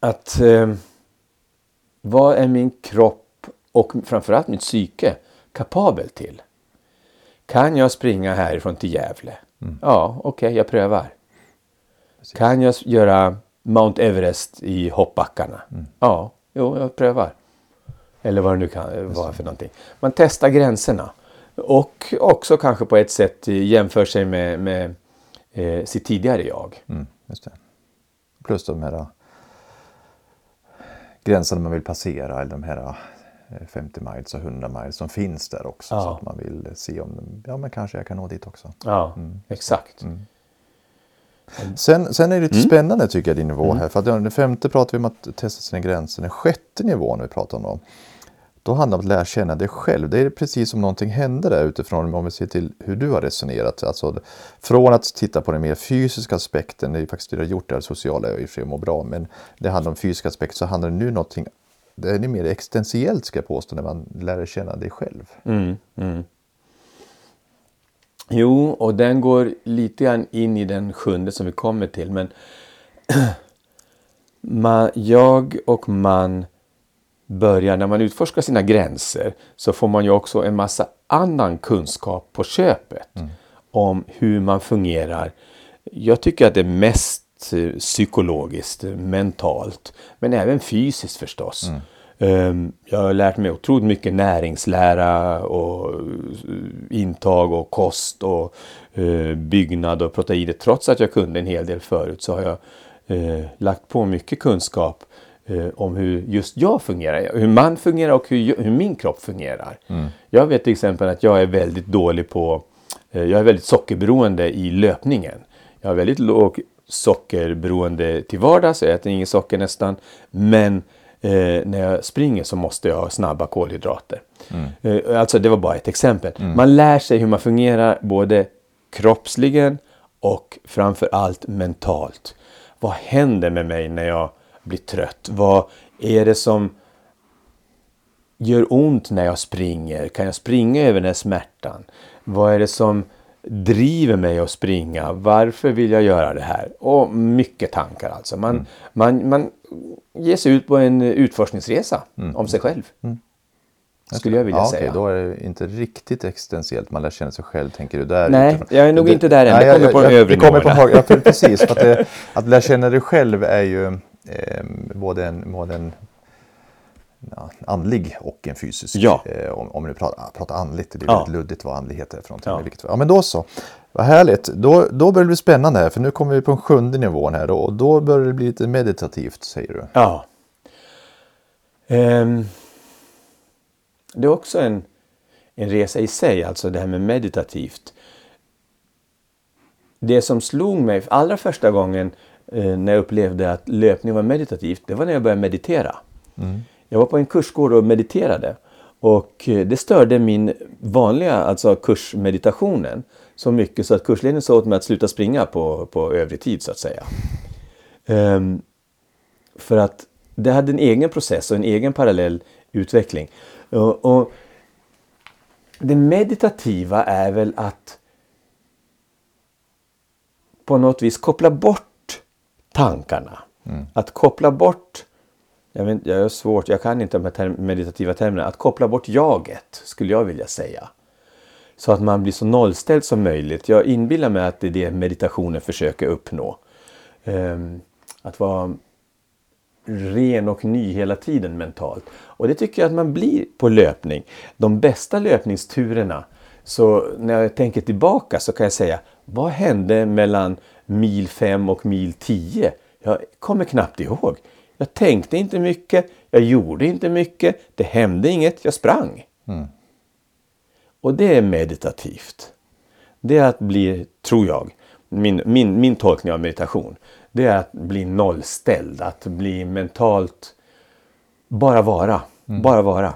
att eh, vad är min kropp och framförallt mitt psyke kapabel till? Kan jag springa härifrån till Gävle? Mm. Ja, okej, okay, jag prövar. Precis. Kan jag göra Mount Everest i hoppbackarna? Mm. Ja, jo, jag prövar. Eller vad det nu kan vara för någonting. Man testar gränserna. Och också kanske på ett sätt jämför sig med, med eh, sitt tidigare jag. Mm. Plus de här äh, gränserna man vill passera eller de här 50 äh, miles och 100 miles som finns där också. Ja. Så att man vill se om, ja men kanske jag kan nå dit också. Ja, mm. exakt. Mm. Sen, sen är det lite mm. spännande tycker jag din nivå mm. här. För att den femte pratar vi om att testa sina gränser. Den sjätte nivån vi pratar om. Då handlar det om att lära känna dig själv. Det är precis som någonting händer där utifrån om vi ser till hur du har resonerat. Alltså, från att titta på den mer fysiska aspekten, det är faktiskt det du har gjort där, sociala är i och mår bra, men det handlar om fysiska aspekter så handlar det nu någonting det är mer existentiellt ska jag påstå när man lär känna dig själv. Mm, mm. Jo, och den går lite grann in i den sjunde som vi kommer till. Men man, jag och man börjar, när man utforskar sina gränser, så får man ju också en massa annan kunskap på köpet mm. om hur man fungerar. Jag tycker att det mest psykologiskt, mentalt, men även fysiskt förstås. Mm. Jag har lärt mig otroligt mycket näringslära och eh, intag och kost och eh, byggnad och proteiner. Trots att jag kunde en hel del förut så har jag lagt på mycket kunskap eh, om hur just jag fungerar, hur man fungerar och hur, hur min kropp fungerar. Mm. Jag vet till exempel att jag är väldigt dålig på, eh, jag är väldigt sockerberoende i löpningen. Jag har väldigt låg sockerberoende till vardags, jag äter inget socker nästan. Men eh, när jag springer så måste jag ha snabba kolhydrater. Mm. Eh, alltså det var bara ett exempel. Mm. Man lär sig hur man fungerar både kroppsligen och framför allt mentalt. Vad händer med mig när jag blir trött? Vad är det som gör ont när jag springer? Kan jag springa över den här smärtan? Vad är det som driver mig att springa? Varför vill jag göra det här? Och mycket tankar alltså. Man, mm. man, man ger sig ut på en utforskningsresa mm. om sig själv. Mm. Skulle jag vilja ja, säga. Okej, då är det inte riktigt existentiellt man lär känna sig själv, tänker du? Där Nej, utifrån. jag är nog det, inte där än. Det kommer på de övre nivåerna. Ja, precis. Att, det, att lära känna dig själv är ju eh, både en, både en andlig och en fysisk. Ja. Eh, om, om du pratar, pratar andligt, det är ja. väldigt luddigt vad andlighet är för någonting. Ja. Vilket, ja men då så, vad härligt. Då, då börjar det bli spännande här för nu kommer vi på den sjunde nivån här och då börjar det bli lite meditativt säger du. Ja. Um, det är också en, en resa i sig, alltså det här med meditativt. det som slog mig allra första gången eh, när jag upplevde att löpning var meditativt, det var när jag började meditera. Jag var på en kursgård och mediterade. Och eh, det störde min vanliga alltså kursmeditationen så mycket så att kursledningen sa åt mig att sluta springa på, på övrig tid så att säga. Ehm, för att det hade en egen process och en egen parallell utveckling. Och, och det meditativa är väl att på något vis koppla bort tankarna. Att koppla bort, jag, vet, jag är svårt, jag kan inte de här term, meditativa termerna, att koppla bort jaget skulle jag vilja säga. Så att man blir så nollställd som möjligt. Jag inbillar mig att det är det meditationen försöker uppnå. Ehm, att vara ren och ny hela tiden mentalt. Och det tycker jag att man blir på löpning. De bästa löpningsturerna, så när jag tänker tillbaka så kan jag säga, vad hände mellan mil 5 och mil 10? Jag kommer knappt ihåg. Jag tänkte inte mycket, jag gjorde inte mycket, det hände inget, jag sprang. Och det är meditativt. Det är att bli, tror jag, min, min, min tolkning av meditation, det är att bli nollställd, att bli mentalt, bara vara, bara vara.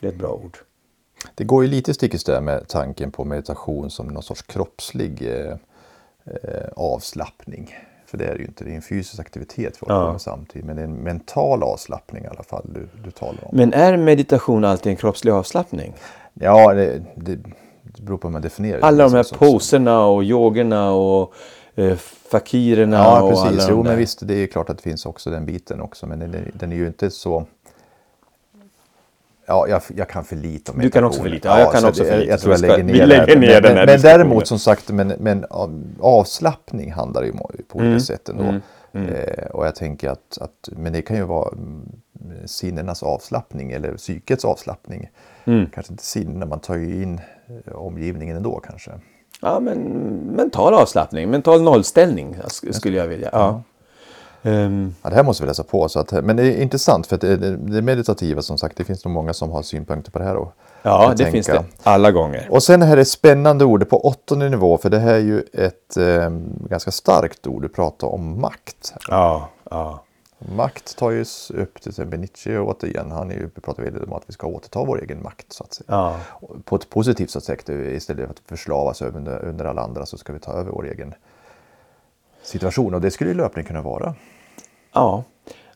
Det är ett bra ord. Det går ju lite stick i stäv med tanken på meditation som någon sorts kroppslig eh, eh, avslappning. För det är det ju inte, det är en fysisk aktivitet vi håller Ja. med samtidigt. Men det är en mental avslappning i alla fall du, du talar om. Men är meditation alltid en kroppslig avslappning? Ja, det, det, det beror på hur man definierar det. Alla de här poserna och yogorna och eh, fakirerna Ja, och alla precis. Jo, där. men visst, det är klart att det finns också den biten också. Men den den är ju inte så... Ja, jag, jag kan för lite om Du kan också för lite. Ja, jag kan så också det- för lite, Jag tror jag lägger ner lägger ner men, den här men, men däremot som sagt, men, men av- avslappning handlar det ju på olika Mm. sätt ändå. Eh, och jag tänker att, att, men det kan ju vara mm, sinnenas avslappning eller psykets avslappning. Mm. Kanske inte sinnena, man tar ju in eh, omgivningen ändå kanske. Ja, men mental avslappning, mental nollställning sk- skulle jag vilja. Ja. Ehm, Ja, det här måste vi läsa på. Så att, men det är intressant för att det, det, meditativa som sagt, det finns nog många som har synpunkter på det här. Och, ja, det finns tänka. det. Alla gånger. Och sen här är spännande ordet på åttonde nivå, för det här är ju ett eh, ganska starkt ord. Du pratar om makt. Ja, ja. Makt tar ju upp till exempel Nietzsche återigen. Han är ju, pratar väldigt om att vi ska återta vår egen makt. Så att säga. ja. På ett positivt sätt, istället för att förslavas under, under alla andra så ska vi ta över vår egen situation. Och det skulle ju löpning kunna vara. Ja,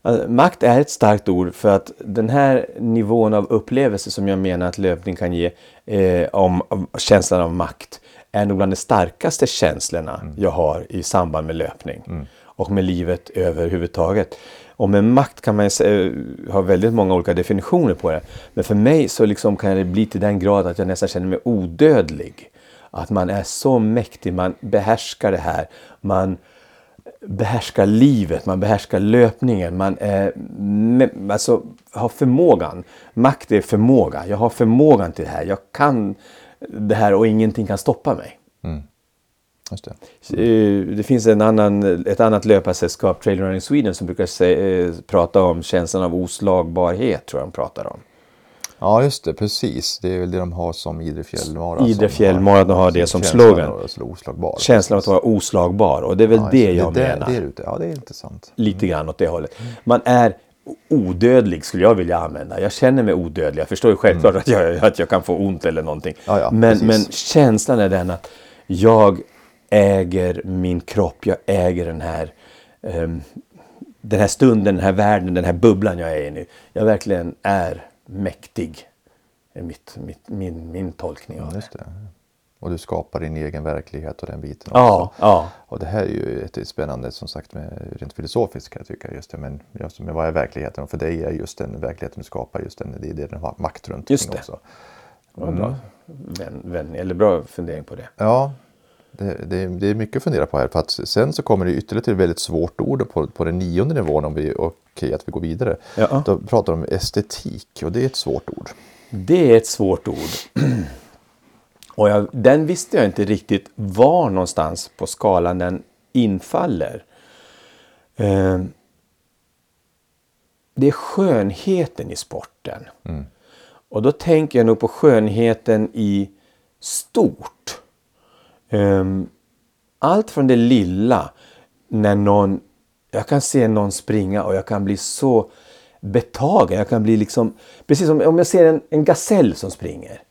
Alltså, makt är ett starkt ord för att den här nivån av upplevelse som jag menar att löpning kan ge eh, om, om känslan av makt är nog bland de starkaste känslorna jag har i samband med löpning och med livet överhuvudtaget. Och med makt kan man säga, ha väldigt många olika definitioner på det. Men för mig så liksom kan det bli till den grad att jag nästan känner mig odödlig. Att man är så mäktig, man behärskar det här. Man behärskar livet, man behärskar löpningen, man är, alltså, har förmågan. Makt är förmåga. Jag har förmågan till det här. Jag kan det här och ingenting kan stoppa mig. Just det. Eh, Det finns en annan, ett annat löparsällskap, Trail Running Sweden, som brukar säga, eh, prata om känslan av oslagbarhet, tror jag de pratar om. Ja, just det. Precis. Det är väl det de har som Idre fjällmara. Idre fjällmara har det som slogan. oslagbar. Känslan av att vara oslagbar. Och det är väl Ja, det jag det, menar. Det, det. Ja, det är intressant. Lite grann åt det hållet. Man är odödlig skulle jag vilja använda. Jag känner mig odödlig. Jag förstår ju självklart att, jag, att jag kan få ont eller någonting. Ja, ja, men, men känslan är den att jag äger min kropp. Jag äger den här, ehm, den här stunden, den här världen, den här bubblan jag är i nu. Jag verkligen är mäktig. är mitt, mitt, min, min tolkning av det. Och du skapar din egen verklighet och den biten Ja, också. ja. Och det här är ju ett spännande som sagt med, rent filosofiskt kan jag tycka. Just det, men, just, men vad är verkligheten? Och för dig är just den verkligheten du skapar, just den, det är det den har makt runt Just det. också. Vad bra, vän, vän, eller bra fundering på det. Ja, det, det, det är mycket att fundera på här. För att sen så kommer det ytterligare ett väldigt svårt ord på, på den nionde nivån om vi, okej att vi går vidare. Ja. Då pratar de om estetik och det är ett svårt ord. Det är ett svårt ord. Och jag, den visste jag inte riktigt var någonstans på skalan den infaller. Eh, det är skönheten i sporten. Och då tänker jag nog på skönheten i stort. Ehm, allt från det lilla när någon, jag kan se någon springa och jag kan bli så betagen. Jag kan bli liksom, precis som om jag ser en, en gasell som springer.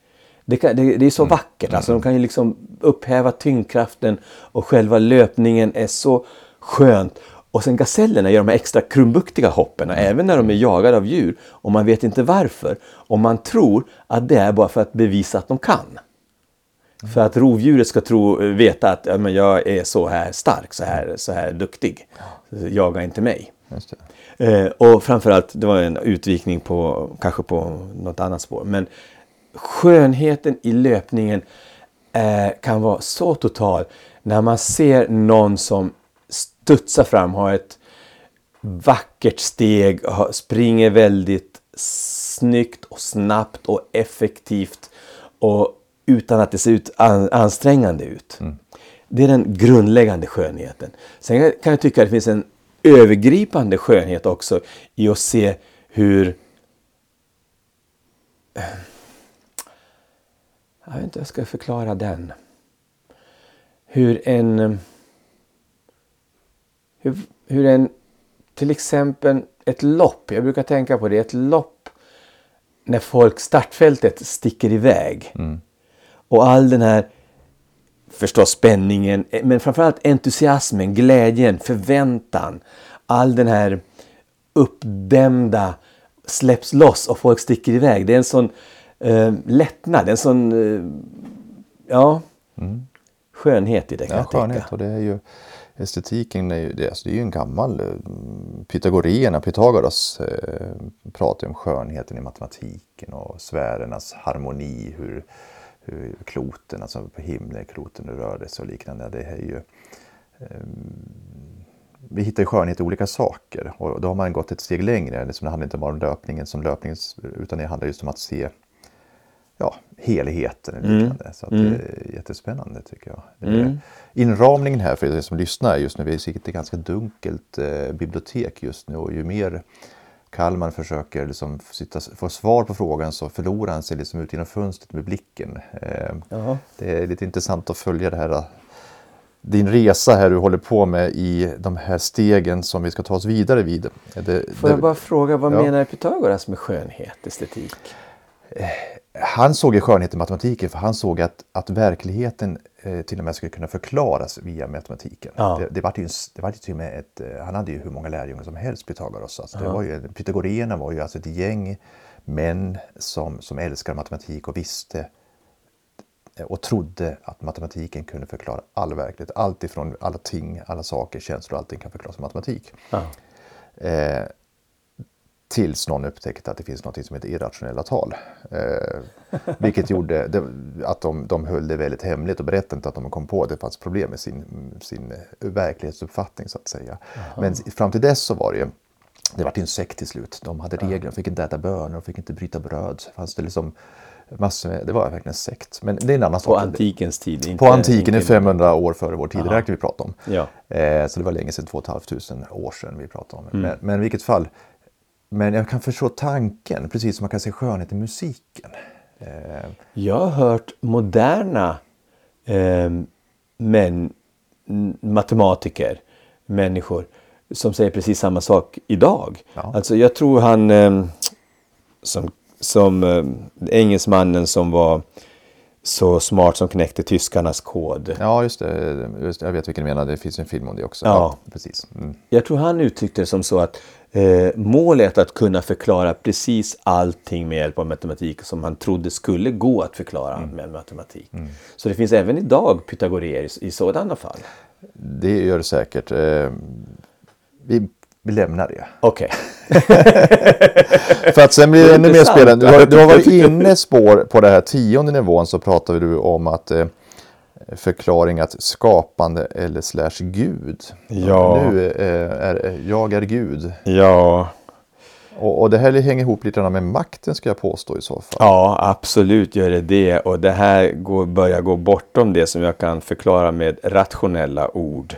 Det, kan, det, det är så mm. vackert, alltså de kan ju liksom upphäva tyngdkraften och själva löpningen är så skönt. Och sen gasellerna gör de här extra krumbuktiga hoppen, mm. även när de är jagade av djur. Och man vet inte varför. Och man tror att det är bara för att bevisa att de kan. Mm. För att rovdjuret ska tro, veta att ja, men jag är så här stark, så här, så här duktig. Jaga inte mig. Eh, och framförallt, det var en utvikning på kanske på något annat spår. Men skönheten i löpningen eh, kan vara så total när man ser någon som studsar fram, har ett vackert steg, springer väldigt snyggt och snabbt och effektivt och utan att det ser ut ansträngande ut. Mm. Det är den grundläggande skönheten. Sen kan jag tycka att det finns en övergripande skönhet också i att se hur jag vet inte hur jag ska förklara den. Hur en hur, hur en till exempel ett lopp, jag brukar tänka på det, ett lopp när folk, startfältet sticker iväg. Mm. Och all den här förstås spänningen, men framförallt entusiasmen, glädjen, förväntan. All den här uppdämda släpps loss och folk sticker iväg. Det är en sån eh, lättnad, en sån eh, ja, mm. skönhet i det ja, skönhet. Och det är ju, estetiken är ju, det, alltså det är ju en gammal, eh, pythagorierna, Pythagoras eh, pratar om skönheten i matematiken och sfärernas harmoni, hur kloten, alltså på himlen, kloten rörde sig och liknande. Det är ju, um, vi hittar ju skönhet i olika saker och då har man gått ett steg längre. Liksom det handlar inte bara om löpningen som löpningen utan det handlar just om att se ja, helheten. Och mm. liknande. Mm. Så att mm. det är jättespännande tycker jag. Mm. Inramningen här för er som lyssnar just nu, vi sitter i ett ganska dunkelt eh, bibliotek just nu och ju mer Kalmar försöker liksom sitta, få svar på frågan så förlorar han sig liksom ut genom fönstret med blicken. Eh, det är lite intressant att följa det här din resa här du håller på med i de här stegen som vi ska ta oss vidare vid. Det, Får jag bara fråga, vad ja. menar Pythagoras med skönhet, estetik? Han såg ju skönhet i matematiken för han såg att, att verkligheten eh, till och med skulle kunna förklaras via matematiken. Ja. Det, det, var ju, det var ju till och med ett, eh, han hade ju hur många lärjungar som helst, Pythagoras. Alltså, det var ju, Pythagorierna var ju alltså ett gäng män som, som älskade matematik och visste eh, och trodde att matematiken kunde förklara all verklighet. Allt ifrån alla ting, alla saker, känslor, allting kan förklaras med matematik. Ja. Eh, Tills någon upptäckte att det finns något som heter irrationella tal. Eh, vilket gjorde det, att de, de höll det väldigt hemligt och berättade inte att de kom på att det fanns problem med sin, sin verklighetsuppfattning så att säga. Aha. Men fram till dess så var det ju det var en sekt till slut. De hade regler, de fick inte äta bönor, de fick inte bryta bröd. Fanns det, liksom massor med, det var verkligen en sekt. Men det är en annan sak. På antikens tid? Inte, på antiken, inte... 500 år före vår tideräkning vi pratar om. Ja. Eh, så det var länge sedan, 2 500 år sedan vi pratade om. Mm. Men, men i vilket fall, men jag kan förstå tanken, precis som man kan se skönhet i musiken. Eh. Jag har hört moderna eh, män, matematiker, människor som säger precis samma sak idag. Ja. Alltså jag tror han eh, som, som eh, engelsmannen som var så smart som knäckte tyskarnas kod. Ja, just det. Just, jag vet vilken du menar. Det finns en film om det också. Ja. ja precis. Mm. Jag tror han uttryckte det som så att eh, målet att kunna förklara precis allting med hjälp av matematik som han trodde skulle gå att förklara mm. med matematik. Mm. Så det finns även idag pythagoreer i, i sådana fall. Det gör det säkert. Eh, vi vi lämnar det. Okej. Okay. För att sen blir det ännu mer spelande. Du har, du har varit inne spår på den här tionde nivån så pratade du om att eh, förklaring att skapande eller slash Gud. Ja. Nu eh, är jag är Gud. Ja. Och, och, det här hänger ihop lite med makten ska jag påstå i så fall. Ja, absolut gör det det. Och det här går, börjar gå bortom det som jag kan förklara med rationella ord.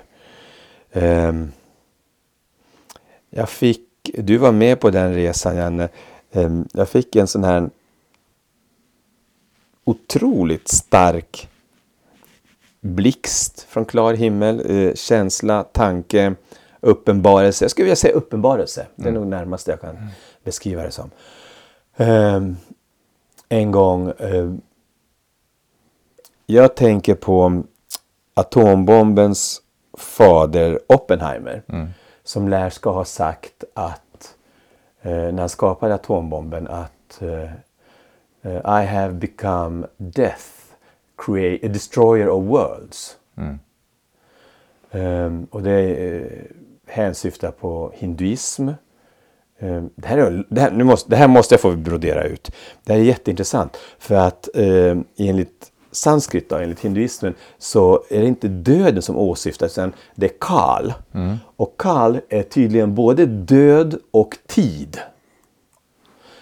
Um, jag fick, du var med på den resan Janne. Um, jag fick en sån här otroligt stark blixt från klar himmel, eh, känsla, tanke, uppenbarelse. Jag skulle vilja säga uppenbarelse. Det är nog närmast jag kan beskriva det som. Ehm, en gång, eh, jag tänker på atombombens fader Oppenheimer. Som lär ska ha sagt att eh, när han skapade atombomben att eh, eh, I have become death, create, a destroyer of worlds. Ehm, och det eh, hänsyftar på hinduism. Ehm, det, här är, det, här, nu måste, det här måste jag få brodera ut. Det här är jätteintressant. För att eh, enligt sanskrit, då, enligt hinduismen, så är det inte döden som åsyftas utan det är kal. Och kal är tydligen både död och tid.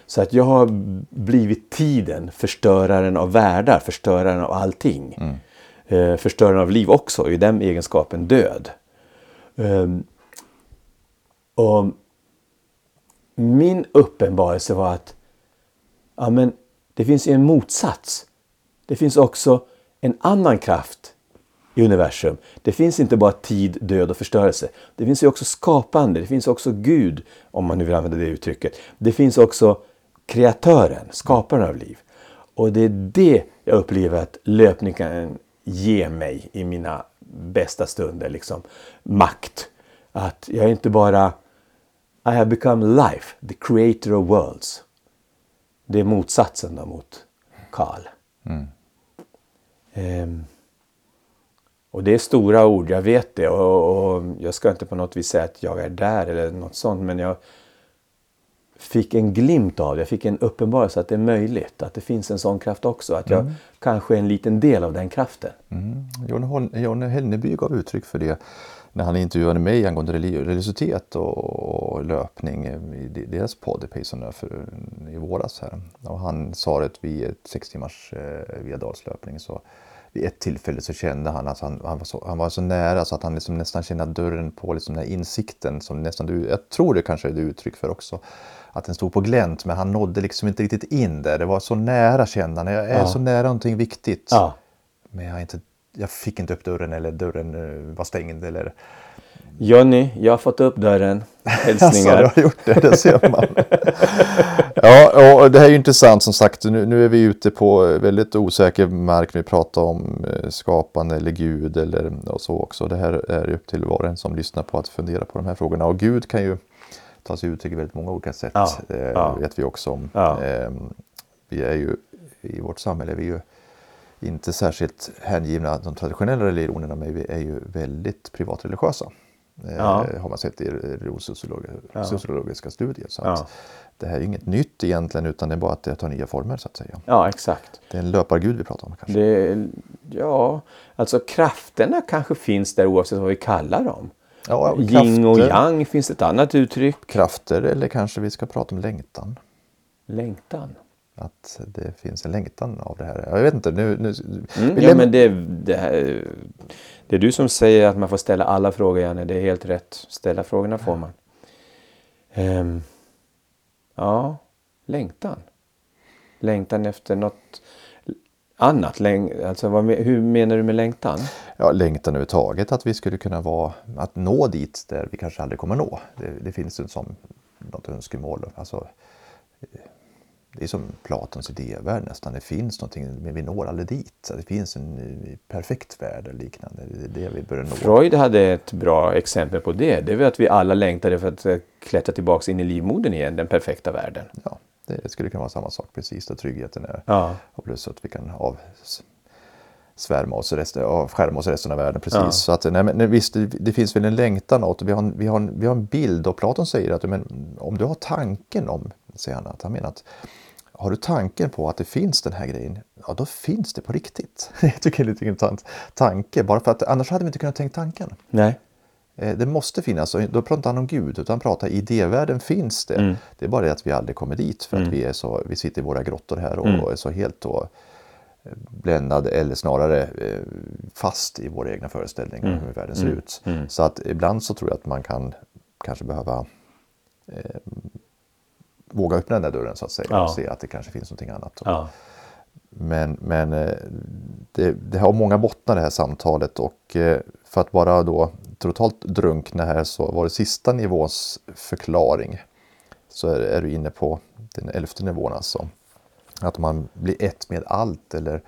Så att jag har blivit tiden, förstöraren av världar, förstöraren av allting. Eh, förstöraren av liv också, i den egenskapen död. Ehm, och min uppenbarelse var att ja, men det finns en motsats. Det finns också en annan kraft i universum. Det finns inte bara tid, död och förstörelse. Det finns ju också skapande, det finns också Gud, om man nu vill använda det uttrycket. Det finns också kreatören, skaparen av liv. Och det är det jag upplever att löpning kan ge mig i mina bästa stunder. Liksom. Makt. Att jag är inte bara I have become life, the creator of worlds. Det är motsatsen då mot Karl. Ehm, och det är stora ord, jag vet det. Och, och jag ska inte på något vis säga att jag är där eller något sånt. Men jag fick en glimt av det. Jag fick en uppenbarelse att det är möjligt. Att det finns en sån kraft också. Att jag kanske är en liten del av den kraften. John Hol- John Hellneby gav uttryck för det när han intervjuade mig angående reli- religiositet och, löpning i de- deras podd Payson för i våras. Här. Och han sa att vid sex timmars eh, via dalslöpning så vid ett tillfälle så kände han att han, han, var, så, han var så nära så att han liksom nästan kände dörren på liksom den här insikten som nästan du, jag tror det kanske är du uttryck för också, att den stod på glänt men han nådde liksom inte riktigt in där. Det var så nära kände han, jag är Ja. så nära någonting viktigt. Ja. Men jag, inte, jag fick inte upp dörren eller dörren eh, var stängd. Eller... Jonny, jag har fått upp dörren. Alltså, Hälsningar. du har gjort det, det ser man. ja, och det här är ju intressant som sagt. Nu, nu är vi ute på väldigt osäker mark. Vi pratar om eh, skapande eller Gud eller och så också. Det här är upp till var och en som lyssnar på att fundera på de här frågorna. Och Gud kan ju ta sig uttryck i väldigt många olika sätt. Ja, eh, vet vi också om. Eh, vi är ju i vårt samhälle, vi är ju inte särskilt hängivna de traditionella religionerna men vi är ju väldigt privatreligiösa. Eh, Ja. Har man sett i religionssociologiska Ja. sociologiska studier. Så Ja. Det här är inget nytt egentligen utan det är bara att det tar nya former så att säga. Ja, exakt. Det är en löpargud vi pratar om kanske. Det, ja, alltså krafterna kanske finns där oavsett vad vi kallar dem. Ja, Yin och yang finns ett annat uttryck. Krafter eller kanske vi ska prata om längtan. Längtan. Att det finns en längtan av det här. Jag vet inte. Nu, nu, Mm, ja, men det, det, här, det är du som säger att man får ställa alla frågor, Janne. Det är helt rätt. Ställa frågorna får man. Ehm, ja, längtan. Längtan efter något annat. Läng, alltså, vad, hur menar du med längtan? ja, längtan överhuvudtaget. Att vi skulle kunna vara, att nå dit där vi kanske aldrig kommer nå. Det, det finns ju som något önskemål. Alltså, det är som Platons idévärld nästan. Det finns någonting men vi når aldrig dit. Så det finns en perfekt värld eller liknande. Det är det vi börjar nå. Freud hade ett bra exempel på det. Det är väl att vi alla längtade för att klättra tillbaka in i livmodern igen, den perfekta världen. Ja, det skulle kunna vara samma sak precis där tryggheten är. Ja. Och plus att vi kan av svärma oss resten, av skärma oss resten av världen. Precis. Ja. Så att, nej, men visst, det, det finns väl en längtan åt vi har, en, vi, har en, vi har en bild och Platon säger att men, om du har tanken om, säger han, att han menar att har du tanken på att det finns den här grejen, ja då finns det på riktigt. Jag tycker det är lite intressant tanke, bara för att annars hade vi inte kunnat tänka tanken. Nej. Eh, Det måste finnas, och då pratar han om Gud, utan pratar idévärlden finns det. Mm. Det är bara det att vi aldrig kommer dit för att vi, är så, vi sitter i våra grottor här och Mm. är så helt då eh, bländade eller snarare eh, fast i våra egna föreställningar om hur världen ser ut. Så att ibland så tror jag att man kan kanske behöva eh, våga öppna den där dörren så att säga Ja. och se att det kanske finns någonting annat. Ja. Men, men eh, det, det har många bottnar det här samtalet och eh, för att bara då totalt drunkna här så var det sista nivåns förklaring. Så är, är du inne på den elfte nivån alltså. Att man blir ett med allt eller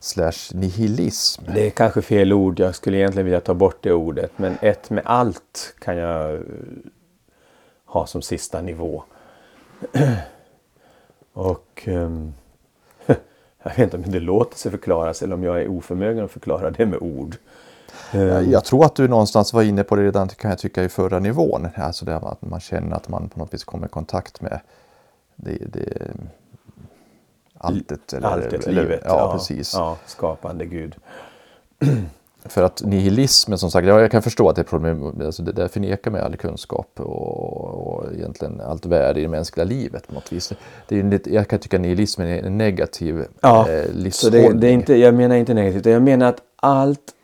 slash nihilism. Det är kanske fel ord. Jag skulle egentligen vilja ta bort det ordet. Men ett med allt kan jag eh, ha som sista nivå. Och um, jag vet inte om det låter sig förklaras eller om jag är oförmögen att förklara det med ord. Um, jag tror att du någonstans var inne på det redan kan jag tycka i förra nivån. Alltså det att man känner att man på något vis kommer i kontakt med det, det alltet. Eller, alltet, eller, livet. Ja, ja, precis. Ja, skapande Gud. För att nihilismen som sagt, jag kan förstå att det är problem, alltså det där förnekar med all kunskap och, och egentligen allt värde i det mänskliga livet på något vis. Det är lite, jag kan tycka att nihilismen är en negativ ja, eh, livshållning. Så det, det, är inte, jag menar inte negativt, jag menar att allt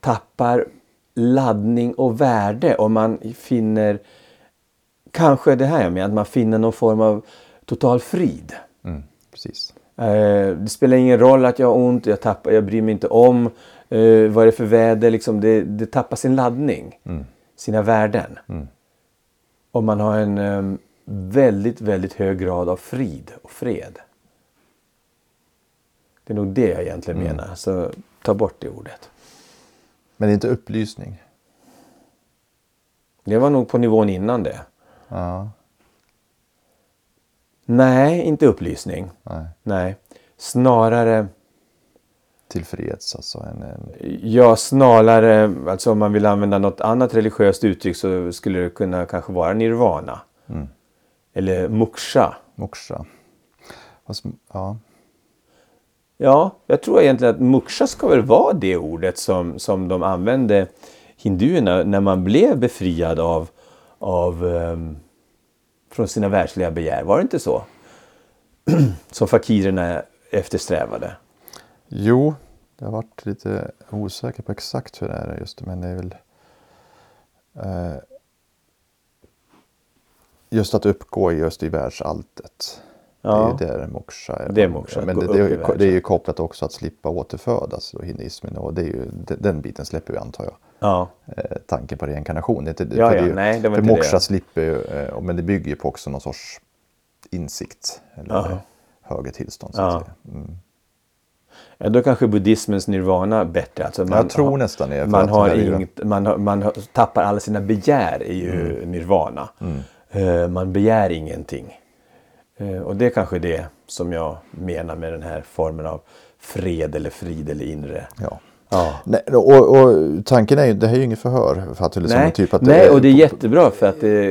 tappar laddning och värde om man finner, kanske det här jag menar, att man finner någon form av total frid. Mm, precis. Eh, det spelar ingen roll att jag har ont, jag, tappar, jag bryr mig inte om eh, vad är det för väder. Liksom det, det tappar sin laddning, mm. sina värden. Mm. Om man har en um, väldigt, väldigt hög grad av frid och fred. Det är nog det jag egentligen mm. menar. Så ta bort det ordet. Men det är inte upplysning? Det var nog på nivån innan det. Ja. Nej, inte upplysning. Nej. Nej. Snarare... Tillfreds alltså? En, en... Ja, snarare, alltså om man vill använda något annat religiöst uttryck så skulle det kunna kanske vara nirvana. Mm. Eller moksha. Moksha. Ja. Ja, jag tror egentligen att moksha ska väl vara det ordet som, som de använde hinduerna när man blev befriad av, av um, från sina världsliga begär. Var det inte så? Som fakirerna eftersträvade. Jo, jag har varit lite osäker på exakt hur det är just men det är väl eh, just att uppgå just i världsalltet. Ja. Det är där moksha är. Det är moksha, Men det, det, är, det är ju kopplat också att slippa återfödas och hinduismen och det är ju, den biten släpper vi antar jag. Ja. Eh, tanken på reinkarnation. Det, ja, för ja, ju, nej, det var för inte moksha det. slipper ju, eh, men det bygger ju på också någon sorts insikt eller ja. högre tillstånd. Så att säga. Mm. Ja, då kanske buddhismens nirvana bättre. Alltså man jag tror nästan det. Man, har inget, man, man tappar alla sina begär i mm. nirvana. Mm. Uh, man begär ingenting. Uh, och det är kanske det som jag menar med den här formen av fred eller frid eller inre. Ja. Ja. Nej, och, och, tanken är ju, det här är ju inget förhör. För att, liksom, nej, typ att nej det, och det är jättebra för att det,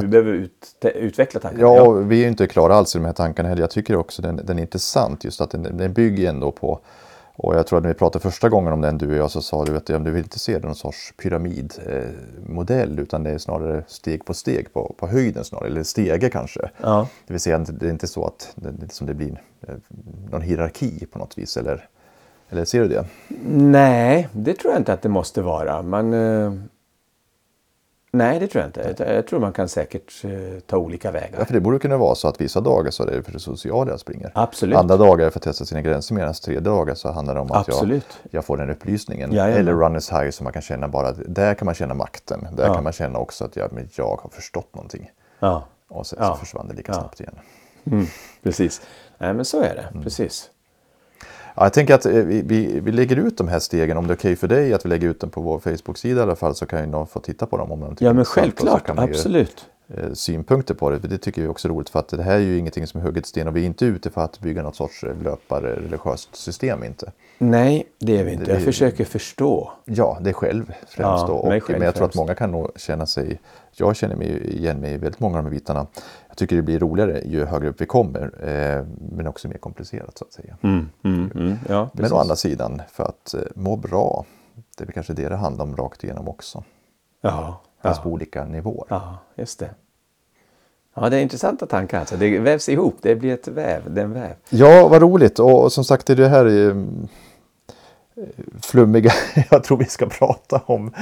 vi behöver ut, utveckla tankarna. Ja, ja, vi är ju inte klara alls i de här tankarna heller. Jag tycker också den, den är intressant just att den, den bygger ändå på och jag tror att när vi pratade första gången om den du och jag så sa du att du vill inte se någon sorts pyramidmodell utan det är snarare steg på steg på, på höjden snarare, eller stege kanske. Ja. Det vill säga det är inte så att det, som det blir eh, någon hierarki på något vis eller eller ser du det? Nej, det tror jag inte att det måste vara. Man, eh, nej, det tror jag inte. Jag, jag tror man kan säkert eh, ta olika vägar. Ja, för det borde kunna vara så att vissa dagar så är det för det sociala jag springer. Absolut. Andra dagar är för att testa sina gränser medan tredje dagar så handlar det om att jag, jag, får den upplysningen. Jajamän. Eller runners high som man kan känna bara, där kan man känna makten. Där ja. kan man känna också att jag, jag har förstått någonting. Ja. Och sen så försvann det lika snabbt igen. Mm, precis. Nej men så är det, mm. precis. Ja, jag tänker att eh, vi, vi, vi, lägger ut de här stegen. Om det är okej okay för dig att vi lägger ut dem på vår Facebook-sida i alla fall så kan ju någon få titta på dem. Om de ja men självklart, absolut. Eh, synpunkter på det. Det tycker vi också är roligt för att det här är ju ingenting som är hugget sten och vi är inte ute för att bygga något sorts eh, löpare religiöst system inte. Nej, det är vi inte. Jag det, försöker förstå. Ja, det är själv främst. Ja, och, själv men jag tror att många kan nog känna sig, jag känner mig igen mig i väldigt många av de här bitarna. Jag tycker det blir roligare ju högre upp vi kommer, eh, men också mer komplicerat så att säga. Mm, mm, mm, ja, men å andra sidan, för att eh, må bra, det är kanske det det handlar om rakt igenom också. Ja, Fast ja. på olika nivåer. Ja, just det. Ja, det är intressanta tankar. Alltså. Det vävs ihop, det blir ett väv, det är en väv. Ja, vad roligt. Och, som sagt, det här är flummiga jag tror vi ska prata om.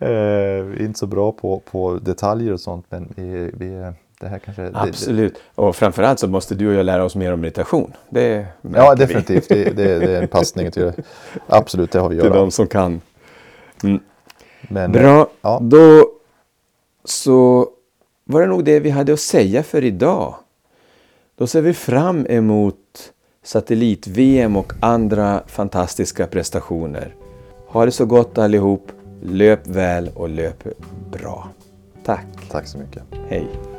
Eh, inte så bra på, på detaljer och sånt men vi, vi, det här kanske... det- Absolut. Och framförallt så måste du och jag lära oss mer om meditation. Det Det, ja, vi. definitivt. Det, det, det är en passning till... Absolut, det har vi att Till göra. de som kan. Men, Bra. Ja. Då så var det nog det vi hade att säga för idag. Då ser vi fram emot satellit-VM och andra fantastiska prestationer. Ha det så gott allihop. Löp väl och löp bra. Tack. Tack så mycket. Hej.